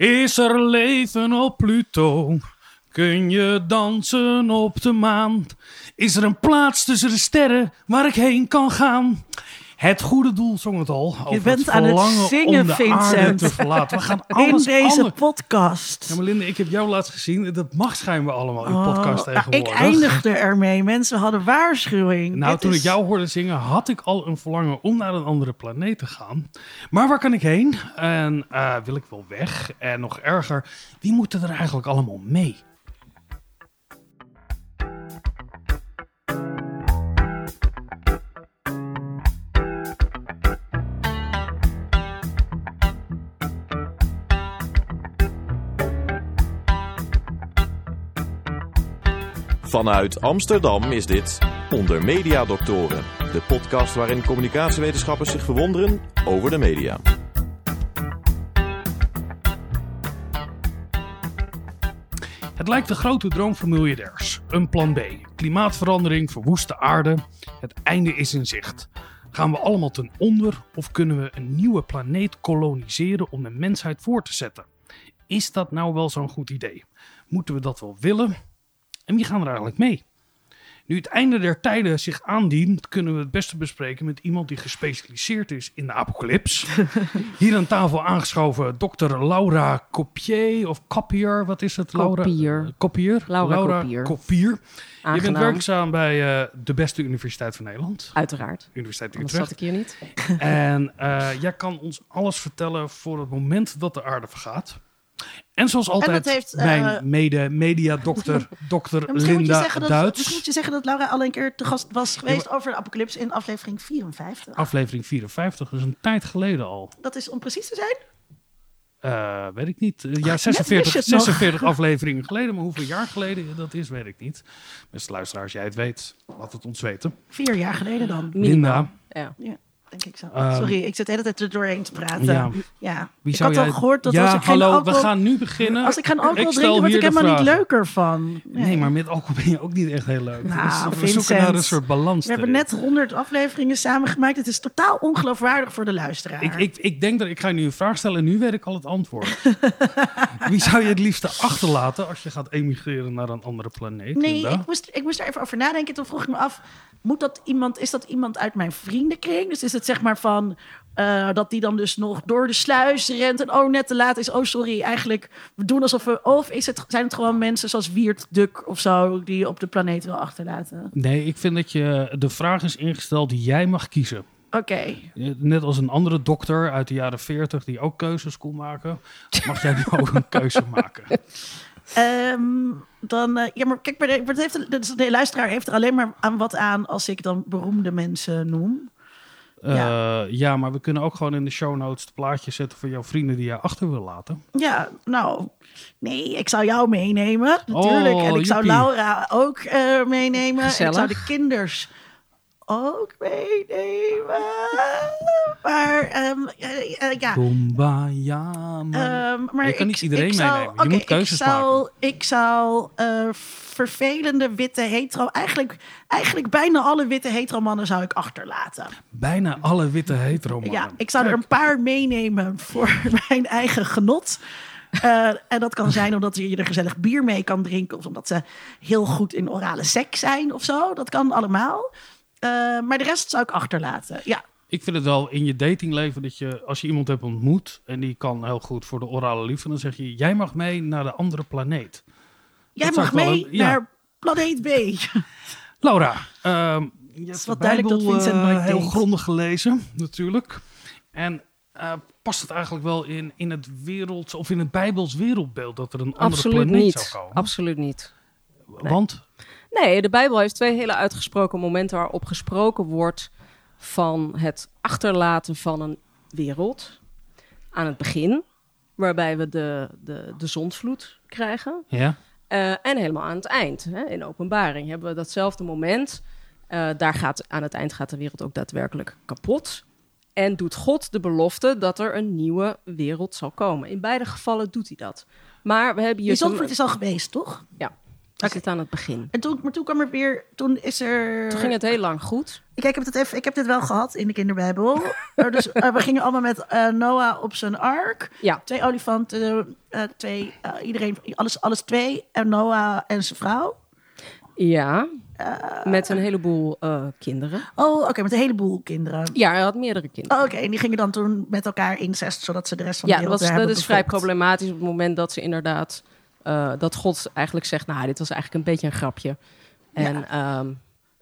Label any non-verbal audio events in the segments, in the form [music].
Is er leven op Pluto? Kun je dansen op de maan? Is er een plaats tussen de sterren waar ik heen kan gaan? Het goede doel zong het al. over bent aan het zingen, om de Vincent. te verlaten. We gaan [laughs] In alles deze anders- podcast. Ja, maar Linde, ik heb jou laatst gezien. Dat mag schijnbaar allemaal in Oh, podcast nou, ik tegenwoordig. eindigde ermee. Mensen hadden waarschuwing. Nou, Dit toen is- ik jou hoorde zingen, had ik al een verlangen om naar een andere planeet te gaan. Maar waar kan ik heen? En eh, wil ik wel weg? En nog erger, wie moeten er eigenlijk allemaal mee? Vanuit Amsterdam is dit Onder Media Doctoren, de podcast waarin communicatiewetenschappers zich verwonderen over de media. Het lijkt de grote droom van miljardairs. Een plan B. Klimaatverandering, verwoeste aarde. Het einde is in zicht. Gaan we allemaal ten onder of kunnen we een nieuwe planeet koloniseren om de mensheid voor te zetten? Is dat nou wel zo'n goed idee? Moeten we dat wel willen? En wie gaan er eigenlijk mee? Nu het einde der tijden zich aandient, kunnen we het beste bespreken met iemand die gespecialiseerd is in de apocalyps. [laughs] Hier aan tafel aangeschoven dokter Laura Copier of Copier, wat is het? Laura? Kopier. Eh, Kopier. Laura Kopier. Kopier. Je bent werkzaam bij eh, de beste universiteit van Nederland, Uiteraard. Universiteit Anders zat Utrecht. ik hier niet. [laughs] En eh, jij kan ons alles vertellen voor het moment dat de aarde vergaat. En zoals altijd, heeft, eh, mijn mede-media-dokter, [laughs] dokter moet Linda dat, Duits. Misschien moet je zeggen dat Laura al een keer te gast was geweest over de apocalypse in aflevering 54. Aflevering 54, dus een tijd geleden al. Dat is om precies te zijn. Eh, weet ik niet. Eh, ja, wist je 46, het nog. 46 [laughs] afleveringen geleden. Maar hoeveel jaar geleden dat is, weet ik niet. Beste luisteraars, jij het weet. Laat het ons weten. Vier jaar geleden dan. Linda, Ja. Ja, denk ik zo. Ehm, Sorry, ik zit de hele tijd er doorheen te praten. Ja. Ja. wie ik zou had jij... al gehoord dat ja, als ik geen hallo, alcohol... we gaan nu beginnen. Als ik geen alcohol Ik stel drink, word ik helemaal niet leuker van. Nee, maar met alcohol ben je ook niet echt heel leuk. Nou, Dus we Vincent. zoeken naar een soort balans. We hebben net 100 afleveringen samengemaakt. Het is totaal ongeloofwaardig voor de luisteraar. Ik, ik, ik denk dat ik ga nu een vraag stellen en nu weet ik al het antwoord. [laughs] Wie zou je het liefste achterlaten als je gaat emigreren naar een andere planeet? nee, Linda? ik moest, ik moest er even over nadenken. Toen vroeg ik me af, moet dat iemand, is dat iemand uit mijn vriendenkring? Dus is het zeg maar van eh, dat die dan dus nog door de sluis rent en oh net te laat is. Oh sorry, eigenlijk we doen alsof we... Of is het, zijn het gewoon mensen zoals Wiert Duk of zo die je op de planeet wil achterlaten? Nee, ik vind dat je de vraag is ingesteld die jij mag kiezen. Oké. Eh, Net als een andere dokter uit de jaren 40 die ook keuzes kon maken, mag jij nu ook een keuze maken. [laughs] Ehm, dan, eh, ja, maar kijk, maar de, wat heeft de, de, de luisteraar heeft er alleen maar aan wat aan als ik dan beroemde mensen noem. Eh, Ja. ja. maar we kunnen ook gewoon in de show notes het plaatje zetten voor jouw vrienden die jij achter wil laten. Ja, nou, nee, ik zou jou meenemen, natuurlijk. Oh, en ik zou. Laura ook eh, meenemen. En ik zou de kinders ook meenemen. Maar, ehm, eh, eh, ja. Kumbaya, man. Ehm, maar Je kan niet iedereen ik meenemen. Je moet keuzes ik zou, Ik zou eh, vervelende witte hetero... Eigenlijk, eigenlijk bijna alle witte hetero mannen zou ik achterlaten. Bijna alle witte hetero mannen. Ja, ik zou er een paar meenemen voor [laughs] mijn eigen genot. En dat kan zijn omdat je er gezellig bier mee kan drinken. Of omdat ze heel goed in orale seks zijn of zo. Dat kan allemaal. Eh, maar de rest zou ik achterlaten. Ja, Ik vind het wel in je datingleven dat je, als je iemand hebt ontmoet en die kan heel goed voor de orale liefde, dan zeg je, jij mag mee naar de andere planeet. jij mag mee een- ja. naar planeet B. [laughs] Laura, ehm je hebt wat de duidelijk dat Vincent eh, heel denkt. grondig gelezen, natuurlijk. En eh, past het eigenlijk wel in, in het wereld, of in het Bijbels wereldbeeld dat er een andere Absoluut planeet niet. zou komen? Absoluut niet. Want Nee, de Bijbel heeft twee hele uitgesproken momenten waarop gesproken wordt van het achterlaten van een wereld. Aan het begin, waarbij we de, de, de zondvloed krijgen. ja, Eh, en helemaal aan het eind. Hè? In openbaring hebben we datzelfde moment. Eh, daar gaat, aan het eind gaat de wereld ook daadwerkelijk kapot. En doet God de belofte dat er een nieuwe wereld zal komen. In beide gevallen doet hij dat. Maar we hebben hier... Die zondvloed is al geweest, toch? Ja. Oké. zit aan het begin. En toen, maar toen kwam er weer, toen is er... Toen ging het heel lang goed. Ik, ik, heb het even, ik heb dit wel gehad in de kinderbijbel. [laughs] Dus eh, we gingen allemaal met eh, Noah op zijn ark. Ja, Twee olifanten, eh, twee, iedereen, alles, alles twee. En Noah en zijn vrouw. ja. Met een heleboel kinderen. Oh, oké, met een heleboel kinderen. Ja, hij had meerdere kinderen. Oh, oké, en die gingen dan toen met elkaar incest, zodat ze de rest van ja, de dat, wereld was, weer dat is vrij problematisch op het moment dat ze inderdaad... eh, dat God eigenlijk zegt, nou, dit was eigenlijk een beetje een grapje. En ehm,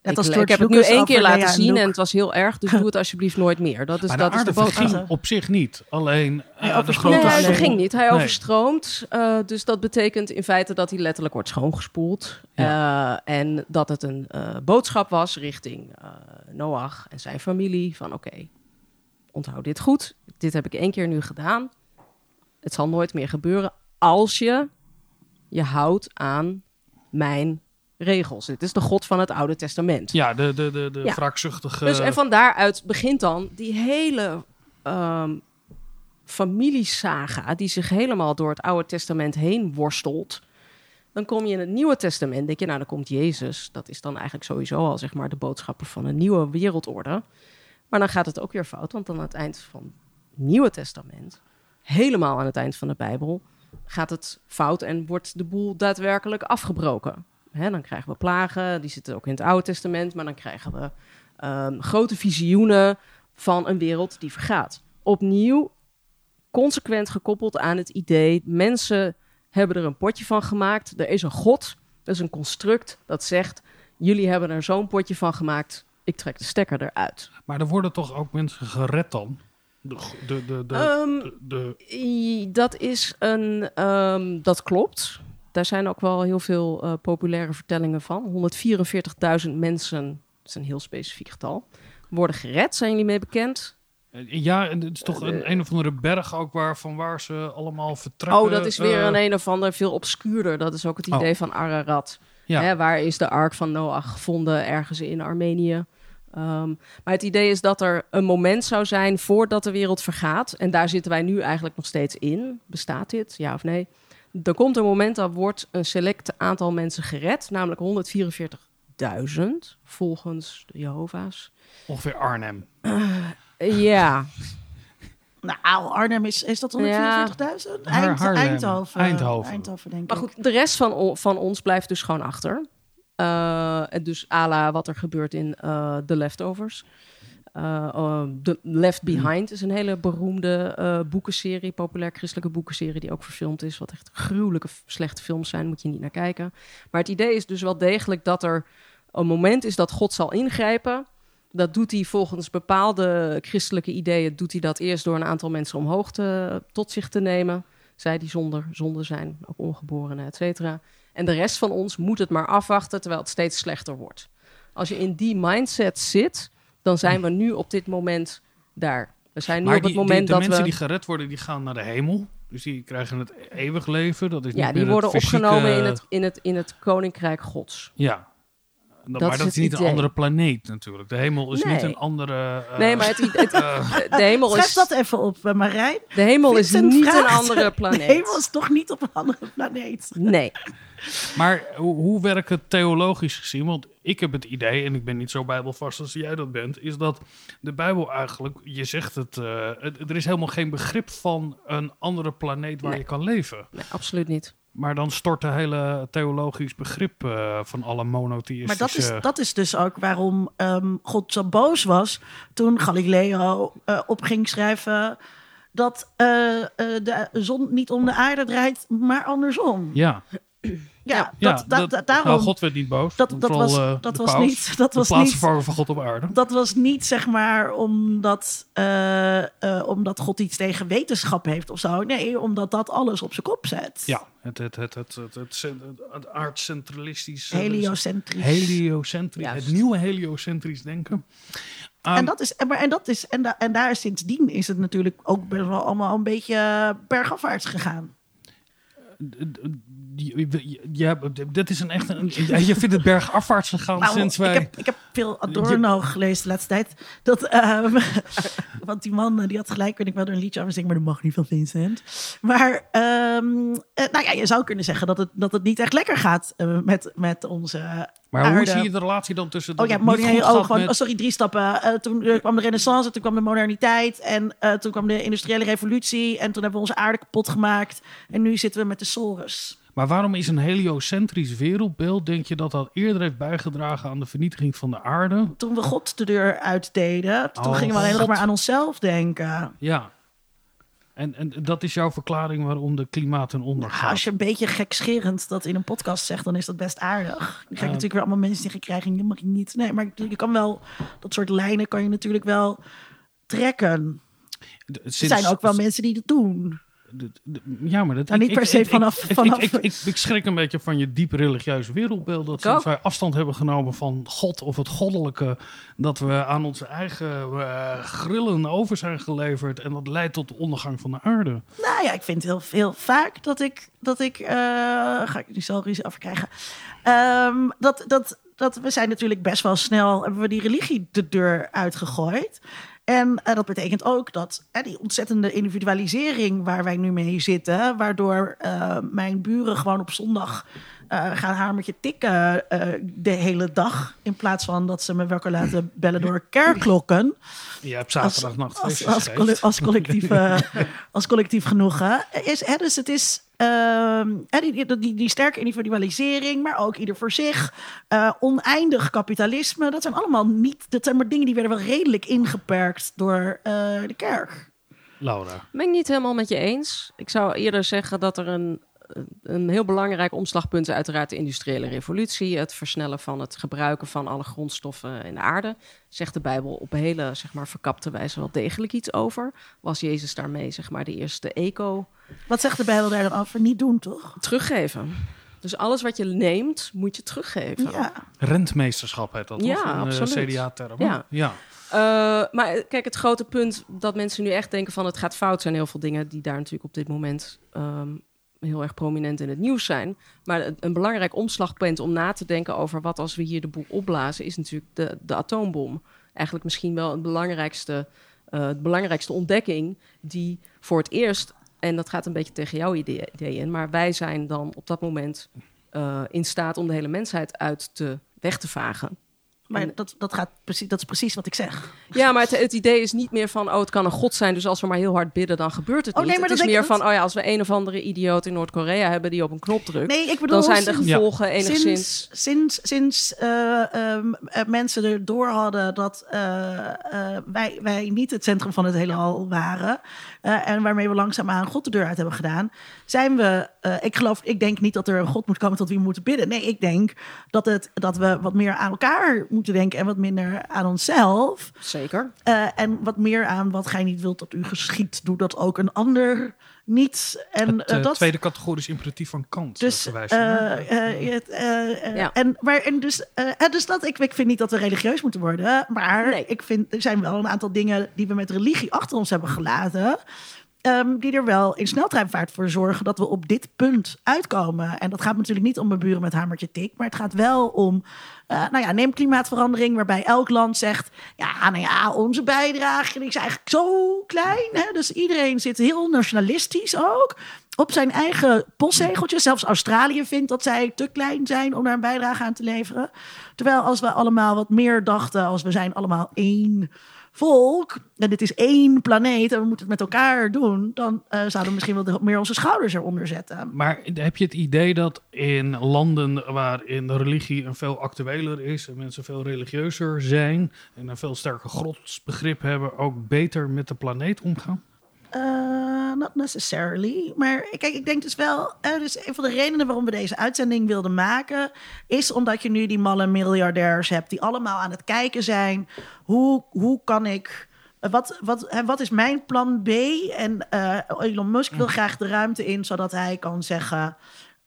ik, als ik George heb het nu één keer laten en zien en het was heel erg. Dus doe het [laughs] alsjeblieft nooit meer. Dat is, maar dat de is de boodschap. op zich niet. Alleen Hij eh, de grote... Nee, dat ging niet. Hij Nee. overstroomt. eh, dus dat betekent in feite dat hij letterlijk wordt schoongespoeld. Eh, en dat het een eh, boodschap was richting eh, Noach en zijn familie. Van oké, onthoud dit goed. Dit heb ik één keer nu gedaan. Het zal nooit meer gebeuren als je je houdt aan mijn regels. Dit is de God van het Oude Testament. Ja, de, de, de, de Ja. wraakzuchtige... Dus en van daaruit begint dan die hele ehm familiesaga die zich helemaal door het Oude Testament heen worstelt. Dan kom je in het Nieuwe Testament, denk je, nou dan komt Jezus. Dat is dan eigenlijk sowieso al zeg maar de boodschapper van een nieuwe wereldorde. Maar dan gaat het ook weer fout, want dan aan het eind van het Nieuwe Testament, helemaal aan het eind van de Bijbel, gaat het fout en wordt de boel daadwerkelijk afgebroken. Dan krijgen we plagen, die zitten ook in het Oude Testament, maar dan krijgen we ehm, grote visioenen van een wereld die vergaat. Opnieuw consequent gekoppeld aan het idee: mensen hebben er een potje van gemaakt. Er is een God, dat is een construct dat zegt: jullie hebben er zo'n potje van gemaakt. Ik trek de stekker eruit. Maar er worden toch ook mensen gered dan? De, de, de, de, Ehm, de, Dat is een. ehm, dat klopt. Daar zijn ook wel heel veel eh, populaire vertellingen van. 144.000 mensen, dat is een heel specifiek getal, worden gered. Zijn jullie mee bekend? ja, en het is toch een, een of andere berg ook waar, van waar ze allemaal vertrekken. oh, dat is weer eh, een een of ander veel obscuurder. Dat is ook het Oh. idee van Ararat. Ja. Hè, waar is de ark van Noach gevonden? Ergens in Armenië. Ehm, maar het idee is dat er een moment zou zijn voordat de wereld vergaat. En daar zitten wij nu eigenlijk nog steeds in. Bestaat dit? Ja of nee? Er komt een moment dat wordt een select aantal mensen gered. Namelijk 144.000 volgens de Jehovah's. Ongeveer Arnhem. Eh, ja, [laughs] Nou, Arnhem is, is dat 144.000? Haar- Eind, Haarlem. Eindhoven. Eindhoven. Eindhoven, denk Maar ik. goed, de rest van, van ons blijft dus gewoon achter. Eh, en dus à la wat er gebeurt in eh The Leftovers. Eh, The Left Behind is een hele beroemde boekenserie, populair christelijke boekenserie, die ook verfilmd is. Wat echt gruwelijke, slechte films zijn, moet je niet naar kijken. Maar het idee is dus wel degelijk dat er een moment is dat God zal ingrijpen. Dat doet hij volgens bepaalde christelijke ideeën, doet hij dat eerst door een aantal mensen omhoog te, tot zich te nemen. Zij die zonder zonde zijn, ook ongeborenen, et cetera. En de rest van ons moet het maar afwachten, terwijl het steeds slechter wordt. Als je in die mindset zit, dan zijn we nu op dit moment daar. We zijn nu Maar op het die, die- moment de dat mensen we... die gered worden, die gaan naar de hemel. Dus die krijgen het eeuwig leven. Dat is Ja, niet die worden het fysieke- opgenomen in het, in, het, in het koninkrijk gods. Ja. Dat, maar is dat is niet idee. een andere planeet natuurlijk. De hemel is Nee. niet een andere... eh, nee, maar het, het, [laughs] eh, de hemel Schrijf is, dat even op, eh, Marijn. de hemel is niet een andere [laughs] De planeet. hemel is toch niet op een andere planeet? Nee. Maar hoe, hoe werkt het theologisch gezien? Want ik heb het idee, en ik ben niet zo bijbelvast als jij dat bent, is dat de Bijbel eigenlijk, je zegt het, eh, het- er is helemaal geen begrip van een andere planeet waar Nee. je kan leven. nee, absoluut niet. Maar dan stort de hele theologisch begrip eh, van alle Maar monotheïstische... dat is, dat is dus ook waarom ehm, God zo boos was toen Galileo eh, op ging schrijven dat eh, de zon niet om de aarde draait, maar andersom. Ja, ja, dat, dat, daarom. Nou, God werd niet boos. Dat, dat was, eh, dat was niet. Dat was niet. van God op aarde. Dat was niet zeg maar omdat, eh, eh, omdat God iets tegen wetenschap heeft of zo. Nee, omdat dat alles op zijn kop zet. Ja, het, het, het, het, het, het, aardcentralistisch. Heliocentrisch. Heliocentrisch. Het nieuwe heliocentrisch denken. En, dat is, en, maar, en, dat is, en, da, en daar sindsdien is het natuurlijk ook best wel allemaal een beetje bergafwaarts gegaan je, je- ja, dit is een echt een, je vindt het bergafwaarts gegaan Nou, sinds ik, wij... heb, ik heb veel Adorno gelezen de laatste tijd. Dat, ehm, [laughs] want die man eh, die had gelijk, weet ik wel, een liedje over zingen, maar dat mag niet van Vincent. Maar ehm, eh, nou ja, je zou kunnen zeggen dat het, dat het niet echt lekker gaat eh, met, met onze maar hoe zie je de relatie dan tussen... dat Oh ja, moderne, goed oh, gaat gewoon, met- oh, sorry, drie stappen. Toen kwam de renaissance, toen kwam de moderniteit en toen kwam de industriële revolutie en toen hebben we onze aarde kapot gemaakt en nu zitten we met de sores. Maar waarom is een heliocentrisch wereldbeeld, denk je, dat dat eerder heeft bijgedragen aan de vernietiging van de aarde? Toen we God de deur uitdeden, toen Oh, gingen we alleen nog maar aan onszelf denken. Ja. En, en dat is jouw verklaring waarom de klimaat ten onder Ja, gaat. als je een beetje gekscherend dat in een podcast zegt, dan is dat best aardig. Dan krijg je Ja. natuurlijk weer allemaal mensen die krijgen. Je mag je niet. Nee, maar je kan wel dat soort lijnen kan je natuurlijk wel trekken. Er zijn ook wel mensen die dat doen. Ja, maar dat... Nou, niet per se vanaf- Ik, vanaf- ik, ik, ik, ik schrik een beetje van je diep religieuze wereldbeeld. Dat sinds wij afstand hebben genomen van God of het goddelijke... dat we aan onze eigen eh, grillen over zijn geleverd... en dat leidt tot de ondergang van de aarde. Nou ja, ik vind heel veel vaak dat ik dat ik eh, ga ik nu zelf ruzie over krijgen. Ehm, dat, dat, dat we zijn natuurlijk best wel snel hebben we die religie de deur uitgegooid. En eh, dat betekent ook dat die ontzettende individualisering waar wij nu mee zitten, waardoor eh, mijn buren gewoon op zondag eh, gaan hamertje tikken eh, de hele dag, in plaats van dat ze me wakker laten bellen door kerkklokken Je hebt als, zaterdagnacht als, als, colle- als, collectief, eh, [laughs] als collectief genoegen. Is, hè, dus het is ehm, hè, die, die, die, die sterke individualisering, maar ook ieder voor zich. eh, oneindig kapitalisme. Dat zijn allemaal niet. Dat zijn maar dingen die werden wel redelijk ingeperkt door eh, de kerk. Laura. Ben ik niet helemaal met je eens. Ik zou eerder zeggen dat er een, een heel belangrijk omslagpunt is uiteraard de industriële revolutie. Het versnellen van het gebruiken van alle grondstoffen in de aarde. Zegt de Bijbel op een hele zeg maar, verkapte wijze wel degelijk iets over. Was Jezus daarmee zeg maar, de eerste eco Wat zegt de Bijbel daar dan over? Niet doen, toch? teruggeven. Dus alles wat je neemt, moet je teruggeven. Ja. Rentmeesterschap heet dat, Ja, toch? Een eh, absoluut. CDA-term. Ja. ja. Eh, maar kijk, het grote punt dat mensen nu echt denken van het gaat fout, zijn heel veel dingen die daar natuurlijk op dit moment ehm, heel erg prominent in het nieuws zijn. Maar een- belangrijk omslagpunt om na te denken over wat als we hier de boel opblazen, is natuurlijk de, de atoombom. Eigenlijk misschien wel het belangrijkste, eh, de belangrijkste ontdekking die voor het eerst, en dat gaat een beetje tegen jouw idee, idee in, maar wij zijn dan op dat moment eh, in staat om de hele mensheid uit te weg te vagen. Maar En- dat, dat, gaat precies, dat is precies wat ik zeg. Ja, maar het, het idee is niet meer van, oh, het kan een god zijn, dus als we maar heel hard bidden, dan gebeurt het Oh, niet. nee, maar het is meer van, oh ja, als we een of andere idioot in Noord-Korea hebben die op een knop drukt, Nee, ik bedoel, dan zijn de gevolgen enigszins... Sinds, sinds, sinds ehm, eh, mensen er door hadden dat eh, eh, wij, wij niet het centrum van het heelal waren. eh, en waarmee we langzaamaan God de deur uit hebben gedaan. Zijn we, eh, ik geloof, ik denk niet dat er een God moet komen tot wie we moeten bidden. Nee, ik denk dat, het, dat we wat meer aan elkaar moeten denken en wat minder aan onszelf. Zeker. Eh, en wat meer aan wat gij niet wilt dat u geschiet, doe dat ook een ander niet. En Het eh, dat tweede categorisch imperatief van Kant. dus, Ja. en, maar, en dus, dus dat, ik, ik vind niet dat we religieus moeten worden. Maar Nee. ik vind, er zijn wel een aantal dingen die we met religie achter ons hebben gelaten. Ehm, die er wel in sneltreinvaart voor zorgen dat we op dit punt uitkomen. En dat gaat natuurlijk niet om mijn buren met hamertje tik. Maar het gaat wel om, eh, nou ja, neem klimaatverandering. Waarbij elk land zegt, ja, nou ja, onze bijdrage is eigenlijk zo klein. Hè? Dus iedereen zit heel nationalistisch ook op zijn eigen postzegeltje. Zelfs Australië vindt dat zij te klein zijn om daar een bijdrage aan te leveren. Terwijl als we allemaal wat meer dachten, als we zijn allemaal één volk en dit is één planeet en we moeten het met elkaar doen, dan eh, zouden we misschien wel meer onze schouders eronder zetten. Maar heb je het idee dat in landen waarin de religie een veel actueler is en mensen veel religieuzer zijn en een veel sterker godsbegrip hebben, ook beter met de planeet omgaan? Eh, not necessarily. Maar kijk, ik denk dus wel. eh, dus een van de redenen waarom we deze uitzending wilden maken. is omdat je nu die malle miljardairs hebt. die allemaal aan het kijken zijn. Hoe, hoe kan ik. eh, Wat, wat, wat is mijn plan B? En Elon Musk wil graag de ruimte in, zodat hij kan zeggen.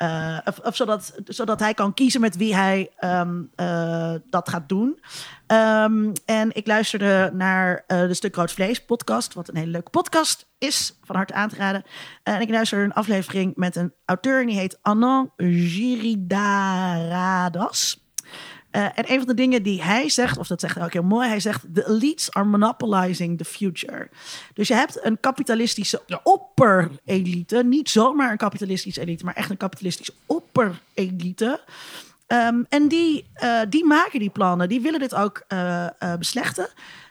Eh, of, zodat, zodat hij kan kiezen met wie hij ehm, eh, dat gaat doen. Ehm, en ik luisterde naar eh, de Stuk Rood Vlees podcast, wat een hele leuke podcast is, van harte aan te raden. En ik luisterde een aflevering met een auteur en die heet Anand Giridharadas. Uh, en een van de dingen die hij zegt, of dat zegt hij ook heel mooi, hij zegt: The elites are monopolizing the future. Dus je hebt een kapitalistische opperelite, niet zomaar een kapitalistische elite, maar echt een kapitalistische opperelite. Um, en die, uh, die maken die plannen, die willen dit ook uh, beslechten.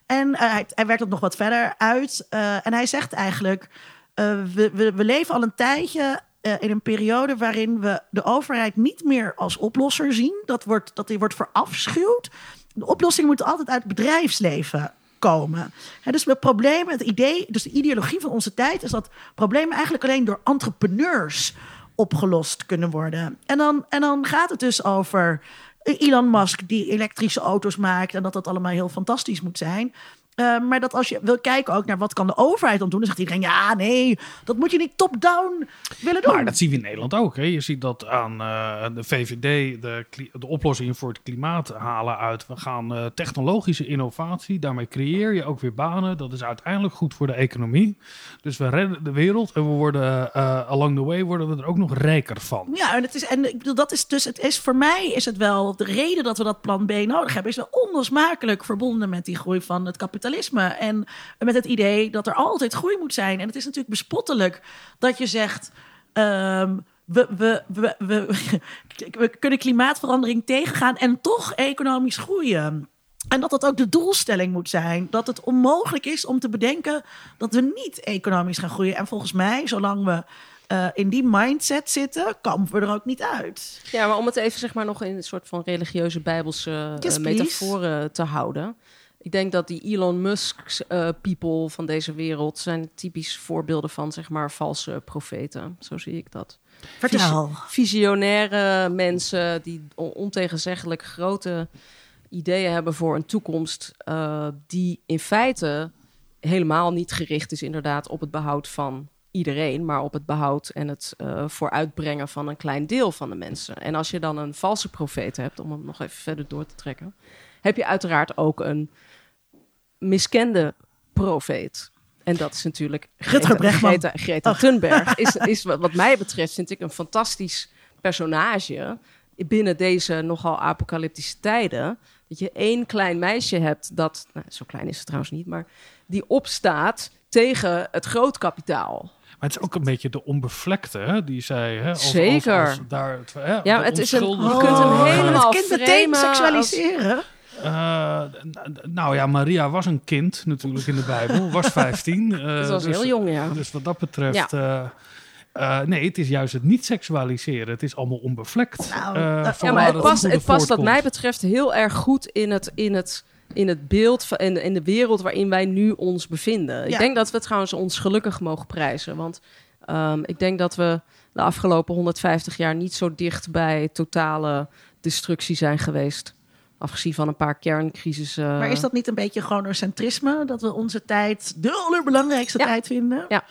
En hij, hij werkt het nog wat verder uit. En hij zegt eigenlijk: uh, we, we, we, leven al een tijdje uh, in een periode waarin we de overheid niet meer als oplosser zien. Dat, wordt, dat die wordt verafschuwd. De oplossing moet altijd uit het bedrijfsleven komen. He, dus het probleem, het idee, dus de ideologie van onze tijd is dat problemen eigenlijk alleen door entrepreneurs opgelost kunnen worden. En dan, en dan gaat het dus over Elon Musk die elektrische auto's maakt en dat dat allemaal heel fantastisch moet zijn. Uh, maar dat als je wil kijken ook naar wat kan de overheid dan doen, dan zegt iedereen ja, nee, dat moet je niet top-down willen doen. Maar dat zien we in Nederland ook. Hè. Je ziet dat aan uh, de VVD de, de oplossingen voor het klimaat halen uit. We gaan uh, technologische innovatie, daarmee creëer je ook weer banen. Dat is uiteindelijk goed voor de economie. Dus we redden de wereld en we worden uh, along the way worden we er ook nog rijker van. Ja, en het is en ik bedoel dat is dus het is voor mij is het wel de reden dat we dat plan B nodig hebben is wel onlosmakelijk verbonden met die groei van het kapitalisme. En met het idee dat er altijd groei moet zijn. En het is natuurlijk bespottelijk dat je zegt. Um, we, we, we, [laughs] we, kunnen klimaatverandering tegengaan en toch economisch groeien. En dat dat ook de doelstelling moet zijn. Dat het onmogelijk is om te bedenken dat we niet economisch gaan groeien. En volgens mij, zolang we uh, in die mindset zitten, kampen we er ook niet uit. Ja, maar om het even zeg maar nog in een soort van religieuze bijbelse yes, uh, metaforen te houden. Ik denk dat die Elon Musk uh, people van deze wereld zijn typisch voorbeelden van zeg maar valse profeten. Zo zie ik dat. Vertel. Visionaire mensen die ontegenzeggelijk grote ideeën hebben voor een toekomst uh, die in feite helemaal niet gericht is inderdaad op het behoud van iedereen, maar op het behoud en het uh, vooruitbrengen van een klein deel van de mensen. En als je dan een valse profeet hebt, om hem nog even verder door te trekken, heb je uiteraard ook een miskende profeet. En dat is natuurlijk Greta, Greta, Greta Thunberg. Is, is wat mij betreft, vind ik, een fantastisch personage binnen deze nogal apocalyptische tijden. Dat je één klein meisje hebt dat, nou, zo klein is het trouwens niet, maar die opstaat tegen het grootkapitaal. Maar het is ook een beetje de onbevlekte, hè, die zij. Hè, als, Zeker. Als, als daar, hè, ja, het is een, je kunt hem Oh, helemaal het kind meteen framen seksualiseren. Als, uh, nou ja, Maria was een kind natuurlijk in de Bijbel, was [laughs] 15. Uh, dat was dus, heel jong, ja. Dus wat dat betreft. Ja. Uh, nee, het is juist het niet seksualiseren. Het is allemaal onbevlekt. Nou, ja, maar het past, het past wat mij betreft heel erg goed in het, in het, in het beeld van, in, in de wereld waarin wij nu ons bevinden. Ja. Ik denk dat we trouwens ons gelukkig mogen prijzen. Want um, ik denk dat we de afgelopen 150 jaar niet zo dicht bij totale destructie zijn geweest. Afgezien van een paar kerncrisissen. Maar is dat niet een beetje chronocentrisme? Dat we onze tijd de allerbelangrijkste ja. tijd vinden? Ja.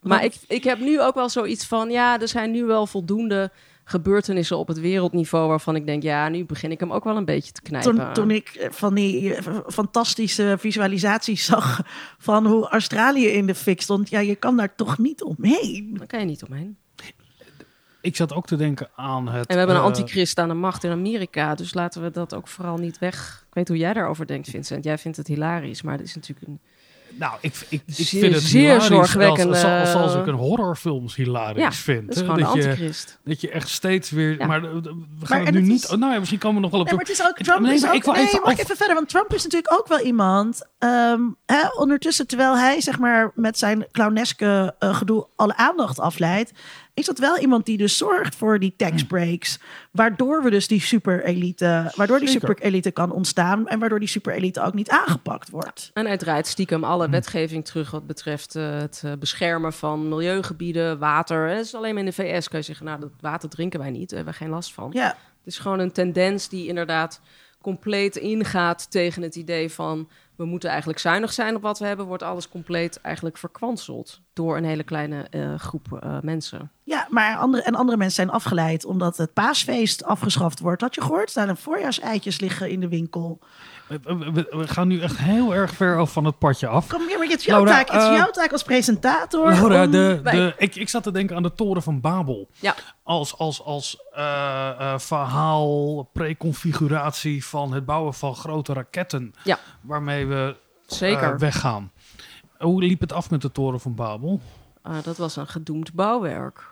Maar ik, ik heb nu ook wel zoiets van... ja, er zijn nu wel voldoende gebeurtenissen op het wereldniveau... waarvan ik denk, ja, nu begin ik hem ook wel een beetje te knijpen. Toen, toen ik van die fantastische visualisaties zag... van hoe Australië in de fik stond... ja, je kan daar toch niet omheen? Daar kan je niet omheen. Ik zat ook te denken aan het... En we hebben een antichrist aan de macht in Amerika. Dus laten we dat ook vooral niet weg... Ik weet hoe jij daarover denkt, Vincent. Jij vindt het hilarisch, maar het is natuurlijk een... Nou, ik, ik, ik zeer, vind het zeer. Zoals, zoals ik een horrorfilms hilarisch ja, vind. dat is je, dat je echt steeds weer... Ja. Maar we gaan Maar- nu het niet... is- oh, nou ja, misschien komen we nog wel op... Nee, maar het is ook Trump. Nee, is ook, ik wil nee, even mag af- even verder? Want Trump is natuurlijk ook wel iemand. ehm, hè, ondertussen, terwijl hij zeg maar met zijn clowneske eh, gedoe alle aandacht afleidt, is dat wel iemand die dus zorgt voor die tax breaks, waardoor we dus die superelite, waardoor die Zeker. superelite kan ontstaan en waardoor die superelite ook niet aangepakt wordt. En hij draait stiekem alle Hm. wetgeving terug wat betreft eh, het eh, beschermen van milieugebieden, water. Het is alleen maar in de VS kan je zeggen, nou, dat water drinken wij niet, daar hebben we geen last van. Ja, Het is gewoon een tendens die inderdaad compleet ingaat tegen het idee van we moeten eigenlijk zuinig zijn op wat we hebben, wordt alles compleet eigenlijk verkwanseld door een hele kleine eh, groep eh, mensen. Ja, maar andere, en andere mensen zijn afgeleid omdat het paasfeest afgeschaft wordt. Had je gehoord? Er staan voorjaarseitjes liggen in de winkel. We, gaan nu echt heel erg ver af van het padje af. Kom hier, maar het is jouw Laura, taak. Het is eh, jouw taak als presentator. Laura, om- de, de, ik, ik zat te denken aan de toren van Babel. Ja. Als, als, als eh, verhaal, preconfiguratie van het bouwen van grote raketten. Ja. Waarmee we Zeker. weggaan. Hoe liep het af met de toren van Babel? Ah, dat was een gedoemd bouwwerk.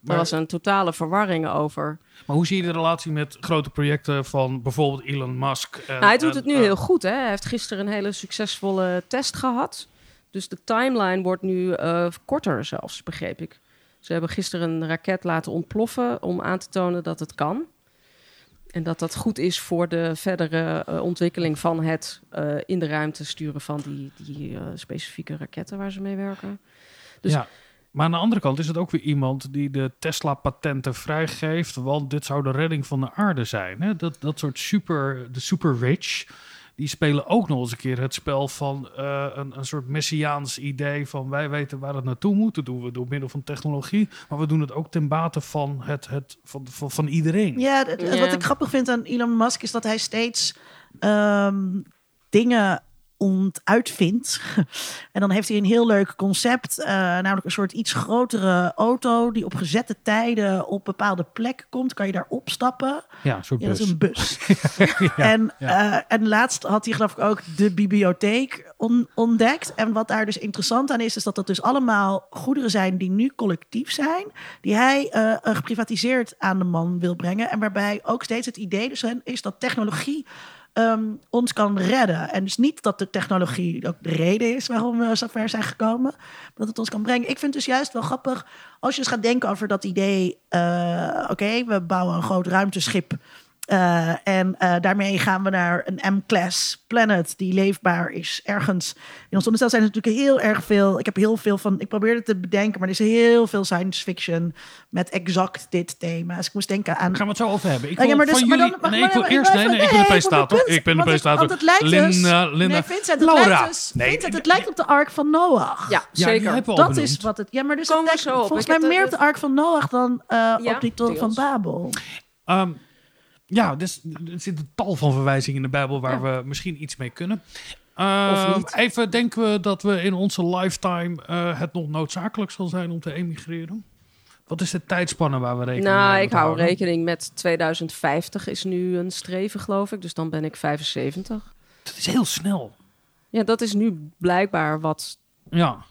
Maar- Er was een totale verwarring over. Maar hoe zie je de relatie met grote projecten van bijvoorbeeld Elon Musk? En, Nou, hij doet en, het nu eh, heel goed. Hè? Hij heeft gisteren een hele succesvolle test gehad. Dus de timeline wordt nu eh, korter zelfs, begreep ik. Ze hebben gisteren een raket laten ontploffen om aan te tonen dat het kan. En dat dat goed is voor de verdere eh, ontwikkeling van het in de ruimte sturen van die, die specifieke raketten waar ze mee werken. Dus- ja. Maar aan de andere kant is het ook weer iemand die de Tesla-patenten vrijgeeft. Want dit zou de redding van de aarde zijn. Hè? Dat, dat soort super, de super rich. Die spelen ook nog eens een keer het spel van eh, een, een soort messiaans idee van wij weten waar het naartoe moet. Dat doen we door middel van technologie. Maar we doen het ook ten bate van, het, het, van, van, van iedereen. Ja, het- wat ik grappig vind aan Elon Musk is dat hij steeds ehm, dingen ontuitvindt. [laughs] en dan heeft hij een heel leuk concept, eh, namelijk een soort iets grotere auto die op gezette tijden op bepaalde plekken komt. Kan je daar opstappen? Ja, een soort Ja, dat is bus. een bus. [laughs] [laughs] en, ja. eh, en laatst had hij geloof ik ook de bibliotheek on- ontdekt. En wat daar dus interessant aan is, is dat dat dus allemaal goederen zijn die nu collectief zijn. Die hij eh, geprivatiseerd aan de man wil brengen. En waarbij ook steeds het idee dus is dat technologie ehm, ons kan redden. En dus niet dat de technologie ook de reden is waarom we zover zijn gekomen. Maar dat het ons kan brengen. Ik vind het dus juist wel grappig als je eens gaat denken over dat idee. eh, Oké, we bouwen een groot ruimteschip. Eh, en eh, daarmee gaan we naar een M-class planet die leefbaar is ergens. In ons zonnestelsel zijn er natuurlijk heel erg veel. Ik heb heel veel van. Ik probeerde te bedenken, maar er is heel veel science fiction met exact dit thema. Dus ik moest denken aan. Daar gaan we het zo over hebben. Ik Ja, wil maar dus- van jullie... dan- maar- nee, ik wil eerst... Nee, nee, nee, ik ben de ik wil de presentator. Ik ben de presentator. want het lijkt dus- Linda, Linda. Nee, Vincent, het Laura. lijkt dus, Nee, Vincent, het nee, lijkt op de Ark van Noach. Ja, Ja, zeker. al Dat is wat het. Ja, maar dus het lijkt zo op. volgens mij meer op de Ark van Noach dan eh, Ja, op die toren van. Babel. Ja, dus, er zitten tal van verwijzingen in de Bijbel waar we misschien iets mee kunnen. Ehm. Even denken we dat we in onze lifetime eh, het nog noodzakelijk zal zijn om te emigreren? Wat is de tijdspanne waar we rekening mee Nou, ik hou houden? rekening met 2050 is nu een streven, geloof ik. Dus dan ben ik 75. Dat is heel snel. Ja, dat is nu blijkbaar wat Ja.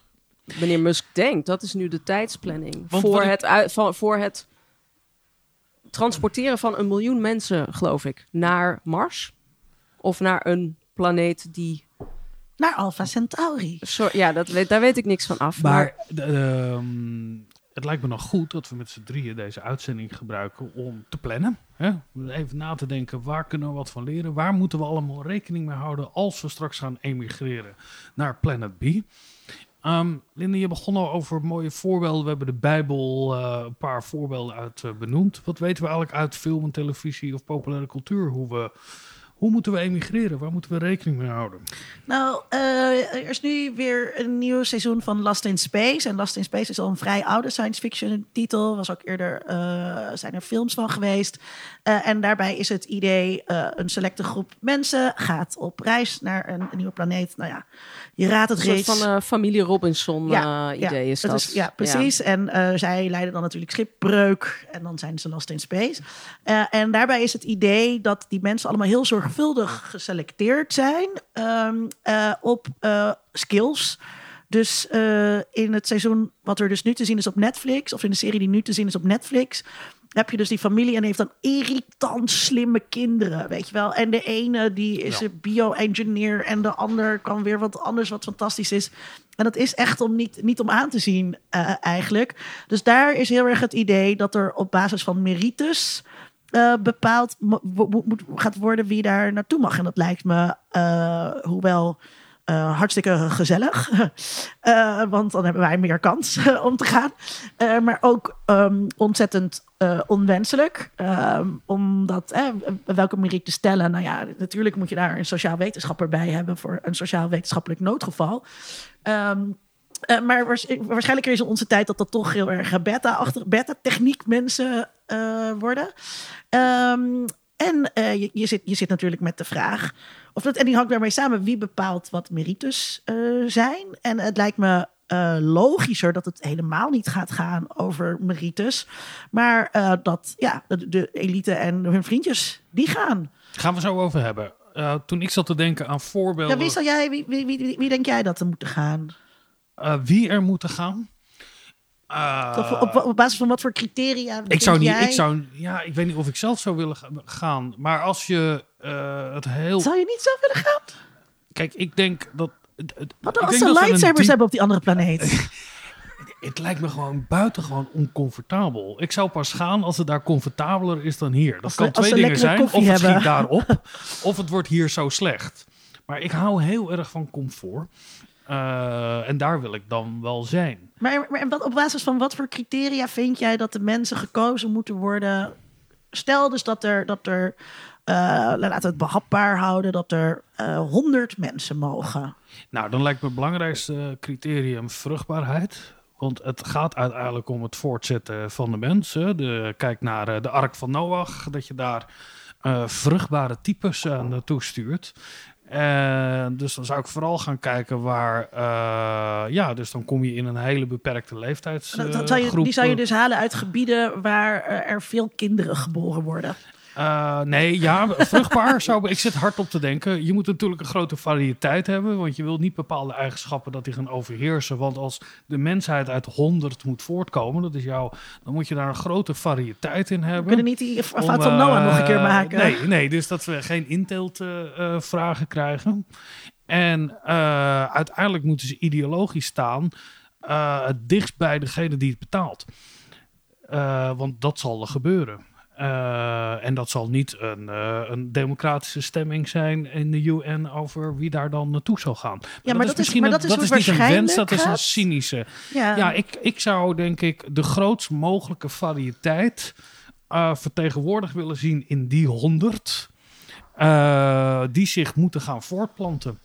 meneer Musk denkt. Dat is nu de tijdsplanning. Want voor, ik- het voor het transporteren van een miljoen mensen, geloof ik, naar Mars. Of naar een planeet die... Naar Alpha Centauri. Zo, ja, dat weet, daar weet ik niks van af. Maar de- ehm, het lijkt me nog goed dat we met z'n drieën deze uitzending gebruiken om te plannen. Hè? Om Even na te denken, waar kunnen we wat van leren? Waar moeten we allemaal rekening mee houden als we straks gaan emigreren naar Planet B? Ehm Linda, je begon al over mooie voorbeelden. We hebben de Bijbel eh, een paar voorbeelden uit eh, benoemd. Wat weten we eigenlijk uit film en televisie of populaire cultuur? Hoe, we, hoe moeten we emigreren? Waar moeten we rekening mee houden? Nou, eh, er is nu weer een nieuw seizoen van Last in Space. En Last in Space is al een vrij oude science fiction titel. Was ook eerder, eh, zijn er films van geweest. Eh, en daarbij is het idee, eh, een selecte groep mensen gaat op reis naar een, een nieuwe planeet. Nou ja, je raadt het een soort reeds. van eh, familie Robinson Ja, eh, idee is het dat. ja, precies. En eh, zij leiden dan natuurlijk schipbreuk. En dan zijn ze lost in space. Eh, en daarbij is het idee dat die mensen allemaal heel zorgvuldig geselecteerd zijn ehm, eh, op eh, skills. Dus eh, in het seizoen wat er dus nu te zien is op Netflix, of in de serie die nu te zien is op Netflix, heb je dus die familie en heeft dan irritant slimme kinderen, weet je wel. En de ene die is Ja. een bio-engineer en de ander kan weer wat anders wat fantastisch is. En dat is echt om niet, niet om aan te zien eigenlijk. Dus daar is heel erg het idee dat er op basis van merites eh, bepaald moet, gaat worden wie daar naartoe mag. En dat lijkt me, eh, hoewel eh, hartstikke gezellig. [laughs] Want dan hebben wij meer kans om te gaan. Maar ook ehm, ontzettend onwenselijk. Ehm, omdat, welke meriet te stellen? Nou ja, natuurlijk moet je daar een sociaal wetenschapper bij hebben voor een sociaal wetenschappelijk noodgeval. Ehm, eh, maar waars- waarschijnlijk is in onze tijd dat dat toch heel erg beta-achtig, beta-techniek mensen eh, worden. Ehm, en eh, je, je, zit, je zit natuurlijk met de vraag, of dat, en die hangt daarmee samen, wie bepaalt wat meritus eh, zijn? En het lijkt me logischer dat het helemaal niet gaat gaan over meritus, maar dat ja, de, de elite en hun vriendjes, die gaan. Gaan we zo over hebben. Toen ik zat te denken aan voorbeelden. Ja, wie, zal jij, wie, wie, wie, wie denk jij dat er moeten gaan? Eh, wie er moeten gaan. Eh, op, op basis van wat voor criteria? ik zou niet, jij- ik zou, ja, ik weet niet of ik zelf zou willen ga- gaan. Maar als je eh, het heel. Zou je niet zelf willen gaan? Kijk, ik denk dat. Wat als ze lightsabers hebben op die andere planeet? [laughs] Het lijkt me gewoon buitengewoon oncomfortabel. Ik zou pas gaan als het daar comfortabeler is dan hier. Dat Als kan twee dingen zijn. Of het schiet [laughs] daarop, of het wordt hier zo slecht. Maar ik hou heel erg van comfort. Eh, en daar wil ik dan wel zijn. Maar, maar wat, op basis van wat voor criteria vind jij dat de mensen gekozen moeten worden? Stel dus dat er, dat er eh, laten we het behapbaar houden, dat er honderd mensen mogen. Nou, dan lijkt me het belangrijkste criterium vruchtbaarheid. Want het gaat uiteindelijk om het voortzetten van de mensen. De, kijk naar eh, de Ark van Noach, dat je daar eh, vruchtbare types eh, naartoe stuurt. Dus dan zou ik vooral gaan kijken waar, eh, ja, dus dan kom je in een hele beperkte leeftijdsgroep. Die zou je dus halen uit gebieden waar eh, er veel kinderen geboren worden. Eh, nee, ja, vruchtbaar [laughs] zou ik zit hard op te denken. Je moet natuurlijk een grote variëteit hebben, want je wilt niet bepaalde eigenschappen dat die gaan overheersen. Want als de mensheid uit 100 moet voortkomen, dat is jouw, dan moet je daar een grote variëteit in We hebben. kunnen niet die eh, Noah nog een keer maken. Nee, nee, dus dat we geen inteeltvragen vragen krijgen. En eh, uiteindelijk moeten ze ideologisch staan eh, het dichtst bij degene die het betaalt. Eh, want dat zal er gebeuren. Eh, en dat zal niet een, eh, een democratische stemming zijn in de UN over wie daar dan naartoe zal gaan. Ja, maar dat is- misschien maar dat is niet een wens, dat is een cynische. Ja. Ja, ik, ik zou denk ik de grootst mogelijke variëteit eh, vertegenwoordigd willen zien in die honderd. die zich moeten gaan voortplanten.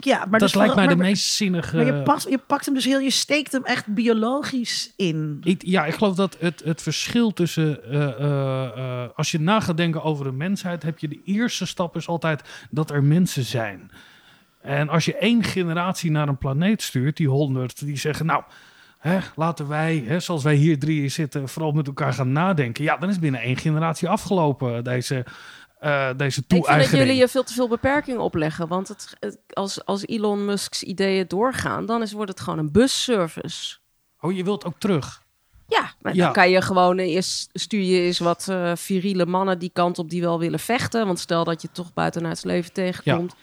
Ja, maar dat dus lijkt mij de meest zinnige. Maar je pakt, je pakt hem dus heel, je steekt hem echt biologisch in. Ik, ja, ik geloof dat het, het verschil tussen. eh, eh, eh, als je na gaat denken over de mensheid, heb je de eerste stap is altijd dat er mensen zijn. En als je één generatie naar een planeet stuurt, die honderd, die zeggen: Nou, hè, laten wij, hè, zoals wij hier drieën zitten, vooral met elkaar gaan nadenken. Ja, dan is binnen één generatie afgelopen deze, eh deze Ik vind dat jullie je veel te veel beperkingen opleggen. Want het, het- als, als Elon Musk's ideeën doorgaan, dan is, wordt het gewoon een busservice. Oh, je wilt ook terug. Ja, maar Ja. dan kan je gewoon eerst stuur je eens wat eh viriele mannen die kant op die wel willen vechten. Want stel dat je toch buitenuit het leven tegenkomt.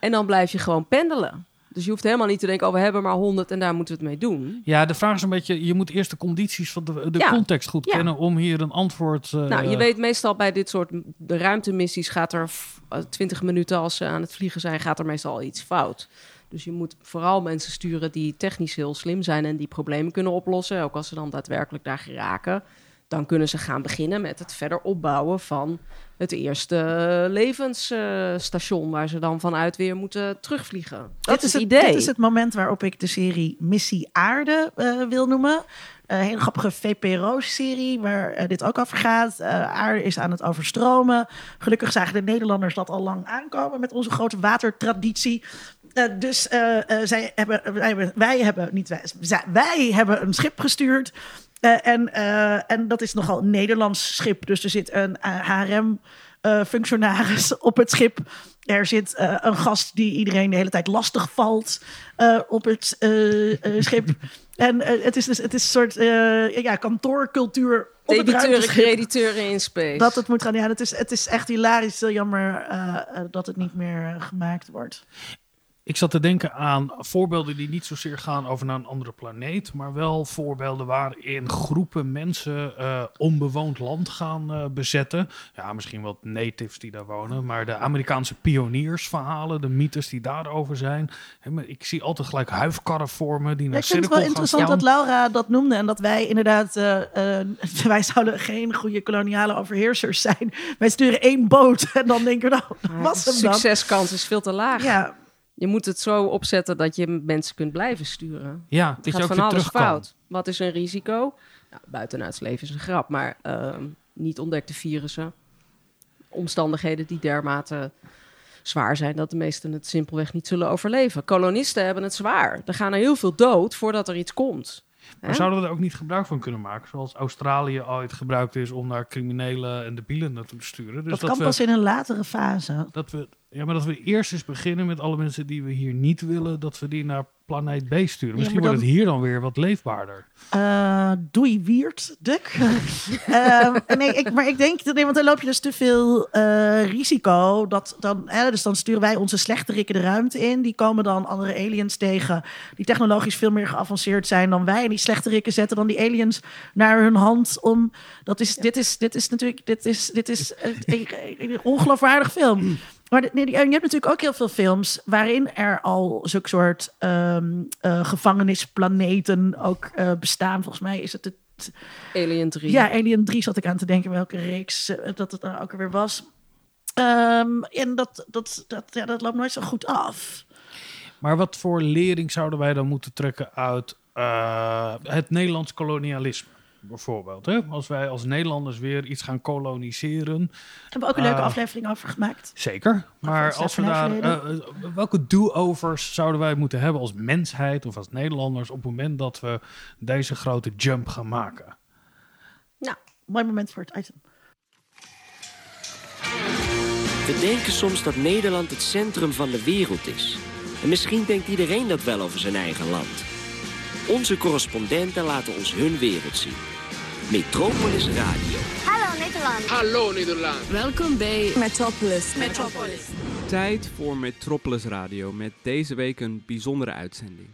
En dan blijf je gewoon pendelen. Dus je hoeft helemaal niet te denken, oh we hebben maar 100 en daar moeten we het mee doen. Ja, de vraag is een beetje: je moet eerst de condities van de, de Ja. context goed Ja. kennen om hier een antwoord. eh, Nou, je weet meestal bij dit soort de ruimtemissies gaat er f- eh, 20 minuten als ze aan het vliegen zijn, gaat er meestal al iets fout. Dus je moet vooral mensen sturen die technisch heel slim zijn en die problemen kunnen oplossen. Ook als ze dan daadwerkelijk daar geraken, dan kunnen ze gaan beginnen met het verder opbouwen van het eerste levensstation waar ze dan vanuit weer moeten terugvliegen. Dat dit is het idee. Dit is het moment waarop ik de serie Missie Aarde eh, wil noemen. Een hele grappige VPRO-serie waar eh, dit ook over gaat. Eh, aarde is aan het overstromen. Gelukkig zagen de Nederlanders dat al lang aankomen met onze grote watertraditie. Eh, dus eh, eh, zij hebben, wij, hebben, wij hebben, niet wij, zij- wij hebben een schip gestuurd. Eh, en, eh, en dat is nogal een Nederlands schip. Dus er zit een HRM-functionaris [laughs] op het schip. Er zit eh, een gast die iedereen de hele tijd lastig valt eh, op het eh, eh, schip. [laughs] en eh, het is dus het is een soort eh, ja, kantoorcultuur op Debiteuren, crediteuren in space. Dat het moet gaan. Ja, het is, het is echt hilarisch. Heel jammer eh, eh, dat het niet meer eh, gemaakt wordt. Ik zat te denken aan voorbeelden die niet zozeer gaan over naar een andere planeet, maar wel voorbeelden waarin groepen mensen eh, onbewoond land gaan eh, bezetten. Ja, misschien wel natives die daar wonen, maar de Amerikaanse pioniersverhalen, de mythes die daarover zijn. Hè, maar ik zie altijd gelijk huifkarren vormen die naar Ik vind het wel gaan interessant dat Laura dat noemde en dat wij inderdaad, eh, [laughs] wij zouden geen goede koloniale overheersers zijn. Wij sturen één boot en dan denken we, nou, dat was hem dan. Succeskans is veel te laag. Ja, Je moet het zo opzetten dat je mensen kunt blijven sturen. Ja, Het gaat van alles kan. fout. Wat is een risico? Nou, buitenuits leven is een grap, maar ehm, niet ontdekte virussen. Omstandigheden die dermate zwaar zijn dat de meesten het simpelweg niet zullen overleven. Kolonisten hebben het zwaar. Er gaan er heel veel dood voordat er iets komt. Maar zouden we er ook niet gebruik van kunnen maken? Zoals Australië ooit gebruikt is om daar criminelen en debielen naartoe te sturen. Dus dat dat, kan we, pas in een latere fase. dat we, ja, maar dat we eerst eens beginnen met alle mensen die we hier niet willen, dat we die naar planeet B sturen. Misschien wordt het hier dan weer wat leefbaarder. Eh doei wierd, Duk. [laughs] Eh, nee, ik, maar ik denk, nee, want dan loop je dus te veel eh, risico. Dat dan, hè, dus dan sturen wij onze slechterikken de ruimte in. Die komen dan andere aliens tegen. Die technologisch veel meer geavanceerd zijn dan wij. En die slechterikken zetten dan die aliens naar hun hand om. Dat is, dit, is, dit is natuurlijk, dit is, dit is eh, een, een ongeloofwaardig film. Maar nee, je hebt natuurlijk ook heel veel films waarin er al zulke soort ehm, eh, gevangenisplaneten ook eh, bestaan. Volgens mij is het het Alien 3. ja, Alien 3 zat ik aan te denken welke reeks eh, dat het er ook weer was. Ehm, en dat, dat, dat, ja, dat loopt nooit zo goed af. Maar wat voor lering zouden wij dan moeten trekken uit eh, het Nederlands kolonialisme? Bijvoorbeeld, hè? als wij als Nederlanders weer iets gaan koloniseren. Hebben we ook een leuke Ah. aflevering over gemaakt. Zeker. Maar als we daar. eh, eh, welke do-overs zouden wij moeten hebben als mensheid of als Nederlanders op het moment dat we deze grote jump gaan maken? Mooi moment voor het item. We denken soms dat Nederland het centrum van de wereld is. En misschien denkt iedereen dat wel over zijn eigen land. Onze correspondenten laten ons hun wereld zien. Metropolis Radio. Hallo Nederland. Hallo Nederland. Welkom bij Metropolis. Metropolis. Tijd voor Metropolis Radio met deze week een bijzondere uitzending.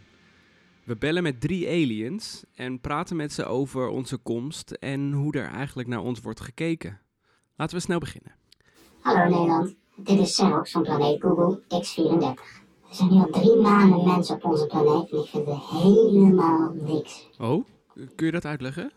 We bellen met drie aliens en praten met ze over onze komst en hoe er eigenlijk naar ons wordt gekeken. Laten we snel beginnen. Hallo Nederland, dit is Xerox van planeet Google X34. Er zijn nu al drie maanden mensen op onze planeet en ik vind het helemaal niks. Oh, kun je dat uitleggen?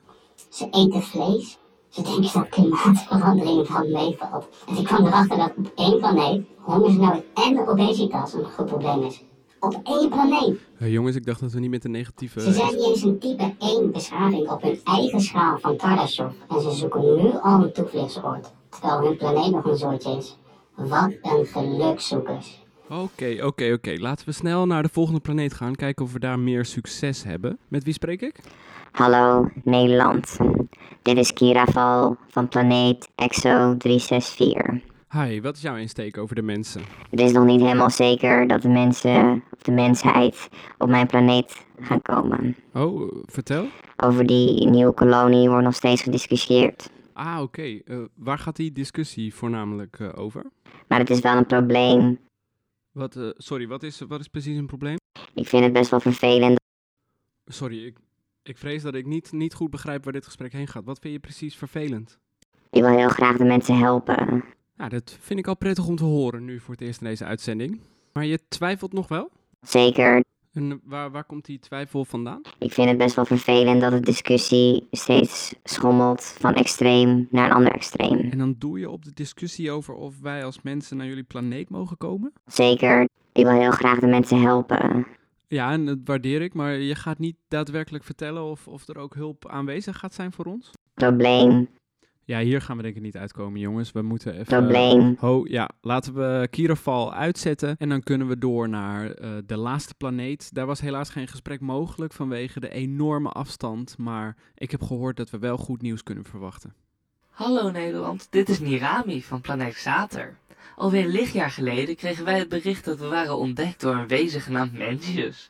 Ze eten vlees, ze denken dat klimaatverandering van meevalt. En ik kwam erachter dat op één planeet hongersnood en obesitas een goed probleem is. Op één planeet. Jongens, ik dacht dat we niet met een negatieve... Ze zijn niet eens een type 1 beschaving op hun eigen schaal van Tarasov en ze zoeken nu al een toevluchtsoord, terwijl hun planeet nog een soortje is. Wat een gelukzoekers. Oké, oké, oké. Laten we snel naar de volgende planeet gaan. Kijken of we daar meer succes hebben. Met wie spreek ik? Hallo Nederland. Dit is Kiraval van planeet Exo 364. Hi, wat is jouw insteek over de mensen? Het is nog niet helemaal zeker dat de mensen of de mensheid op mijn planeet gaan komen. Oh, vertel. Over die nieuwe kolonie wordt nog steeds gediscussieerd. Ah, oké. Eh, waar gaat die discussie voornamelijk eh, over? Maar het is wel een probleem. Wat, eh, sorry, wat is, wat is precies een probleem? Ik vind het best wel vervelend. Sorry, ik, ik vrees dat ik niet, niet goed begrijp waar dit gesprek heen gaat. Wat vind je precies vervelend? Ik wil heel graag de mensen helpen. Nou, dat vind ik al prettig om te horen nu voor het eerst in deze uitzending. Maar je twijfelt nog wel? Zeker. En waar, waar komt die twijfel vandaan? Ik vind het best wel vervelend dat de discussie steeds schommelt van extreem naar een ander extreem. En dan doe je op de discussie over of wij als mensen naar jullie planeet mogen komen? Zeker. Ik wil heel graag de mensen helpen. Ja, en dat waardeer ik, maar je gaat niet daadwerkelijk vertellen of, of er ook hulp aanwezig gaat zijn voor ons? Probleem. Ja, hier gaan we denk ik niet uitkomen, jongens. We moeten even... Probleem. Ho, ja, laten we Kierafal uitzetten en dan kunnen we door naar eh, de laatste planeet. Daar was helaas geen gesprek mogelijk vanwege de enorme afstand, maar ik heb gehoord dat we wel goed nieuws kunnen verwachten. Hallo Nederland, dit is Nirami van planeet Sater. Alweer lichtjaar geleden kregen wij het bericht dat we waren ontdekt door een wezen genaamd Mensjes.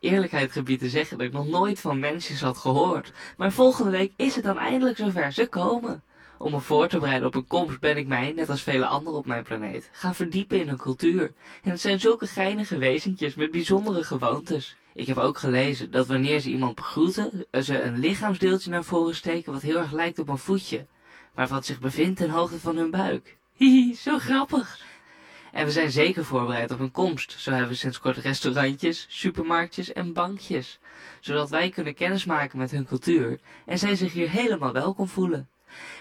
Eerlijkheid gebied te zeggen dat ik nog nooit van Mensjes had gehoord, maar volgende week is het dan eindelijk zover ze komen. Om me voor te bereiden op een komst ben ik mij, net als vele anderen op mijn planeet, gaan verdiepen in hun cultuur. En het zijn zulke geinige wezentjes met bijzondere gewoontes. Ik heb ook gelezen dat wanneer ze iemand begroeten, ze een lichaamsdeeltje naar voren steken wat heel erg lijkt op een voetje, maar wat zich bevindt ten hoogte van hun buik. [laughs] Hihi, zo grappig. En we zijn zeker voorbereid op hun komst. Zo hebben we sinds kort restaurantjes, supermarktjes en bankjes. Zodat wij kunnen kennismaken met hun cultuur en zij zich hier helemaal welkom voelen.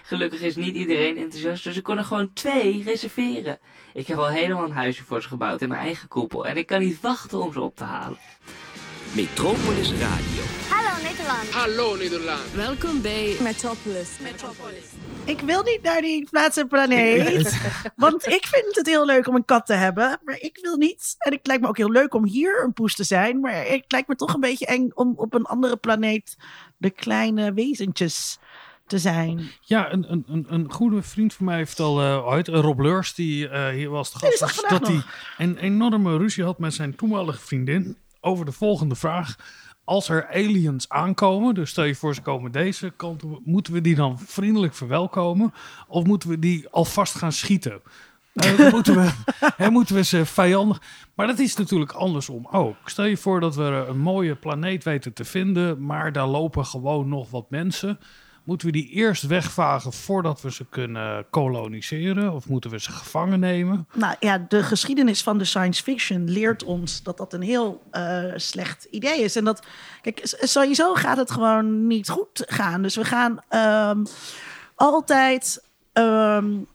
Gelukkig is niet iedereen enthousiast, dus ik kon er gewoon twee reserveren. Ik heb al helemaal een huisje voor ze gebouwd in mijn eigen koepel en ik kan niet wachten om ze op te halen. Metropolis Radio. Hallo Nederland. Hallo Nederland. Welkom bij Metropolis. Ik wil niet naar die plaatsen planeet. want ik vind het heel leuk om een kat te hebben. Maar ik wil niet. En het lijkt me ook heel leuk om hier een poes te zijn. Maar het lijkt me toch een beetje eng om op een andere planeet de kleine wezentjes te zijn. Ja, een, een, een, een goede vriend van mij heeft al uh, uit, Rob Leurs, die uh, hier was gast, was, dat hij een enorme ruzie had met zijn toenmalige vriendin over de volgende vraag. Als er aliens aankomen, dus stel je voor ze komen deze kant, op, moeten we die dan vriendelijk verwelkomen? Of moeten we die alvast gaan schieten? Uh, dan [laughs] moeten we, hè, moeten we ze vijandig. Maar dat is natuurlijk andersom ook. Stel je voor dat we een mooie planeet weten te vinden, maar daar lopen gewoon nog wat mensen. Moeten we die eerst wegvagen voordat we ze kunnen koloniseren? Of moeten we ze gevangen nemen? Nou ja, de geschiedenis van de science fiction leert ons dat dat een heel uh, slecht idee is. En dat, kijk, sowieso gaat het gewoon niet goed gaan. Dus we gaan um, altijd. Um,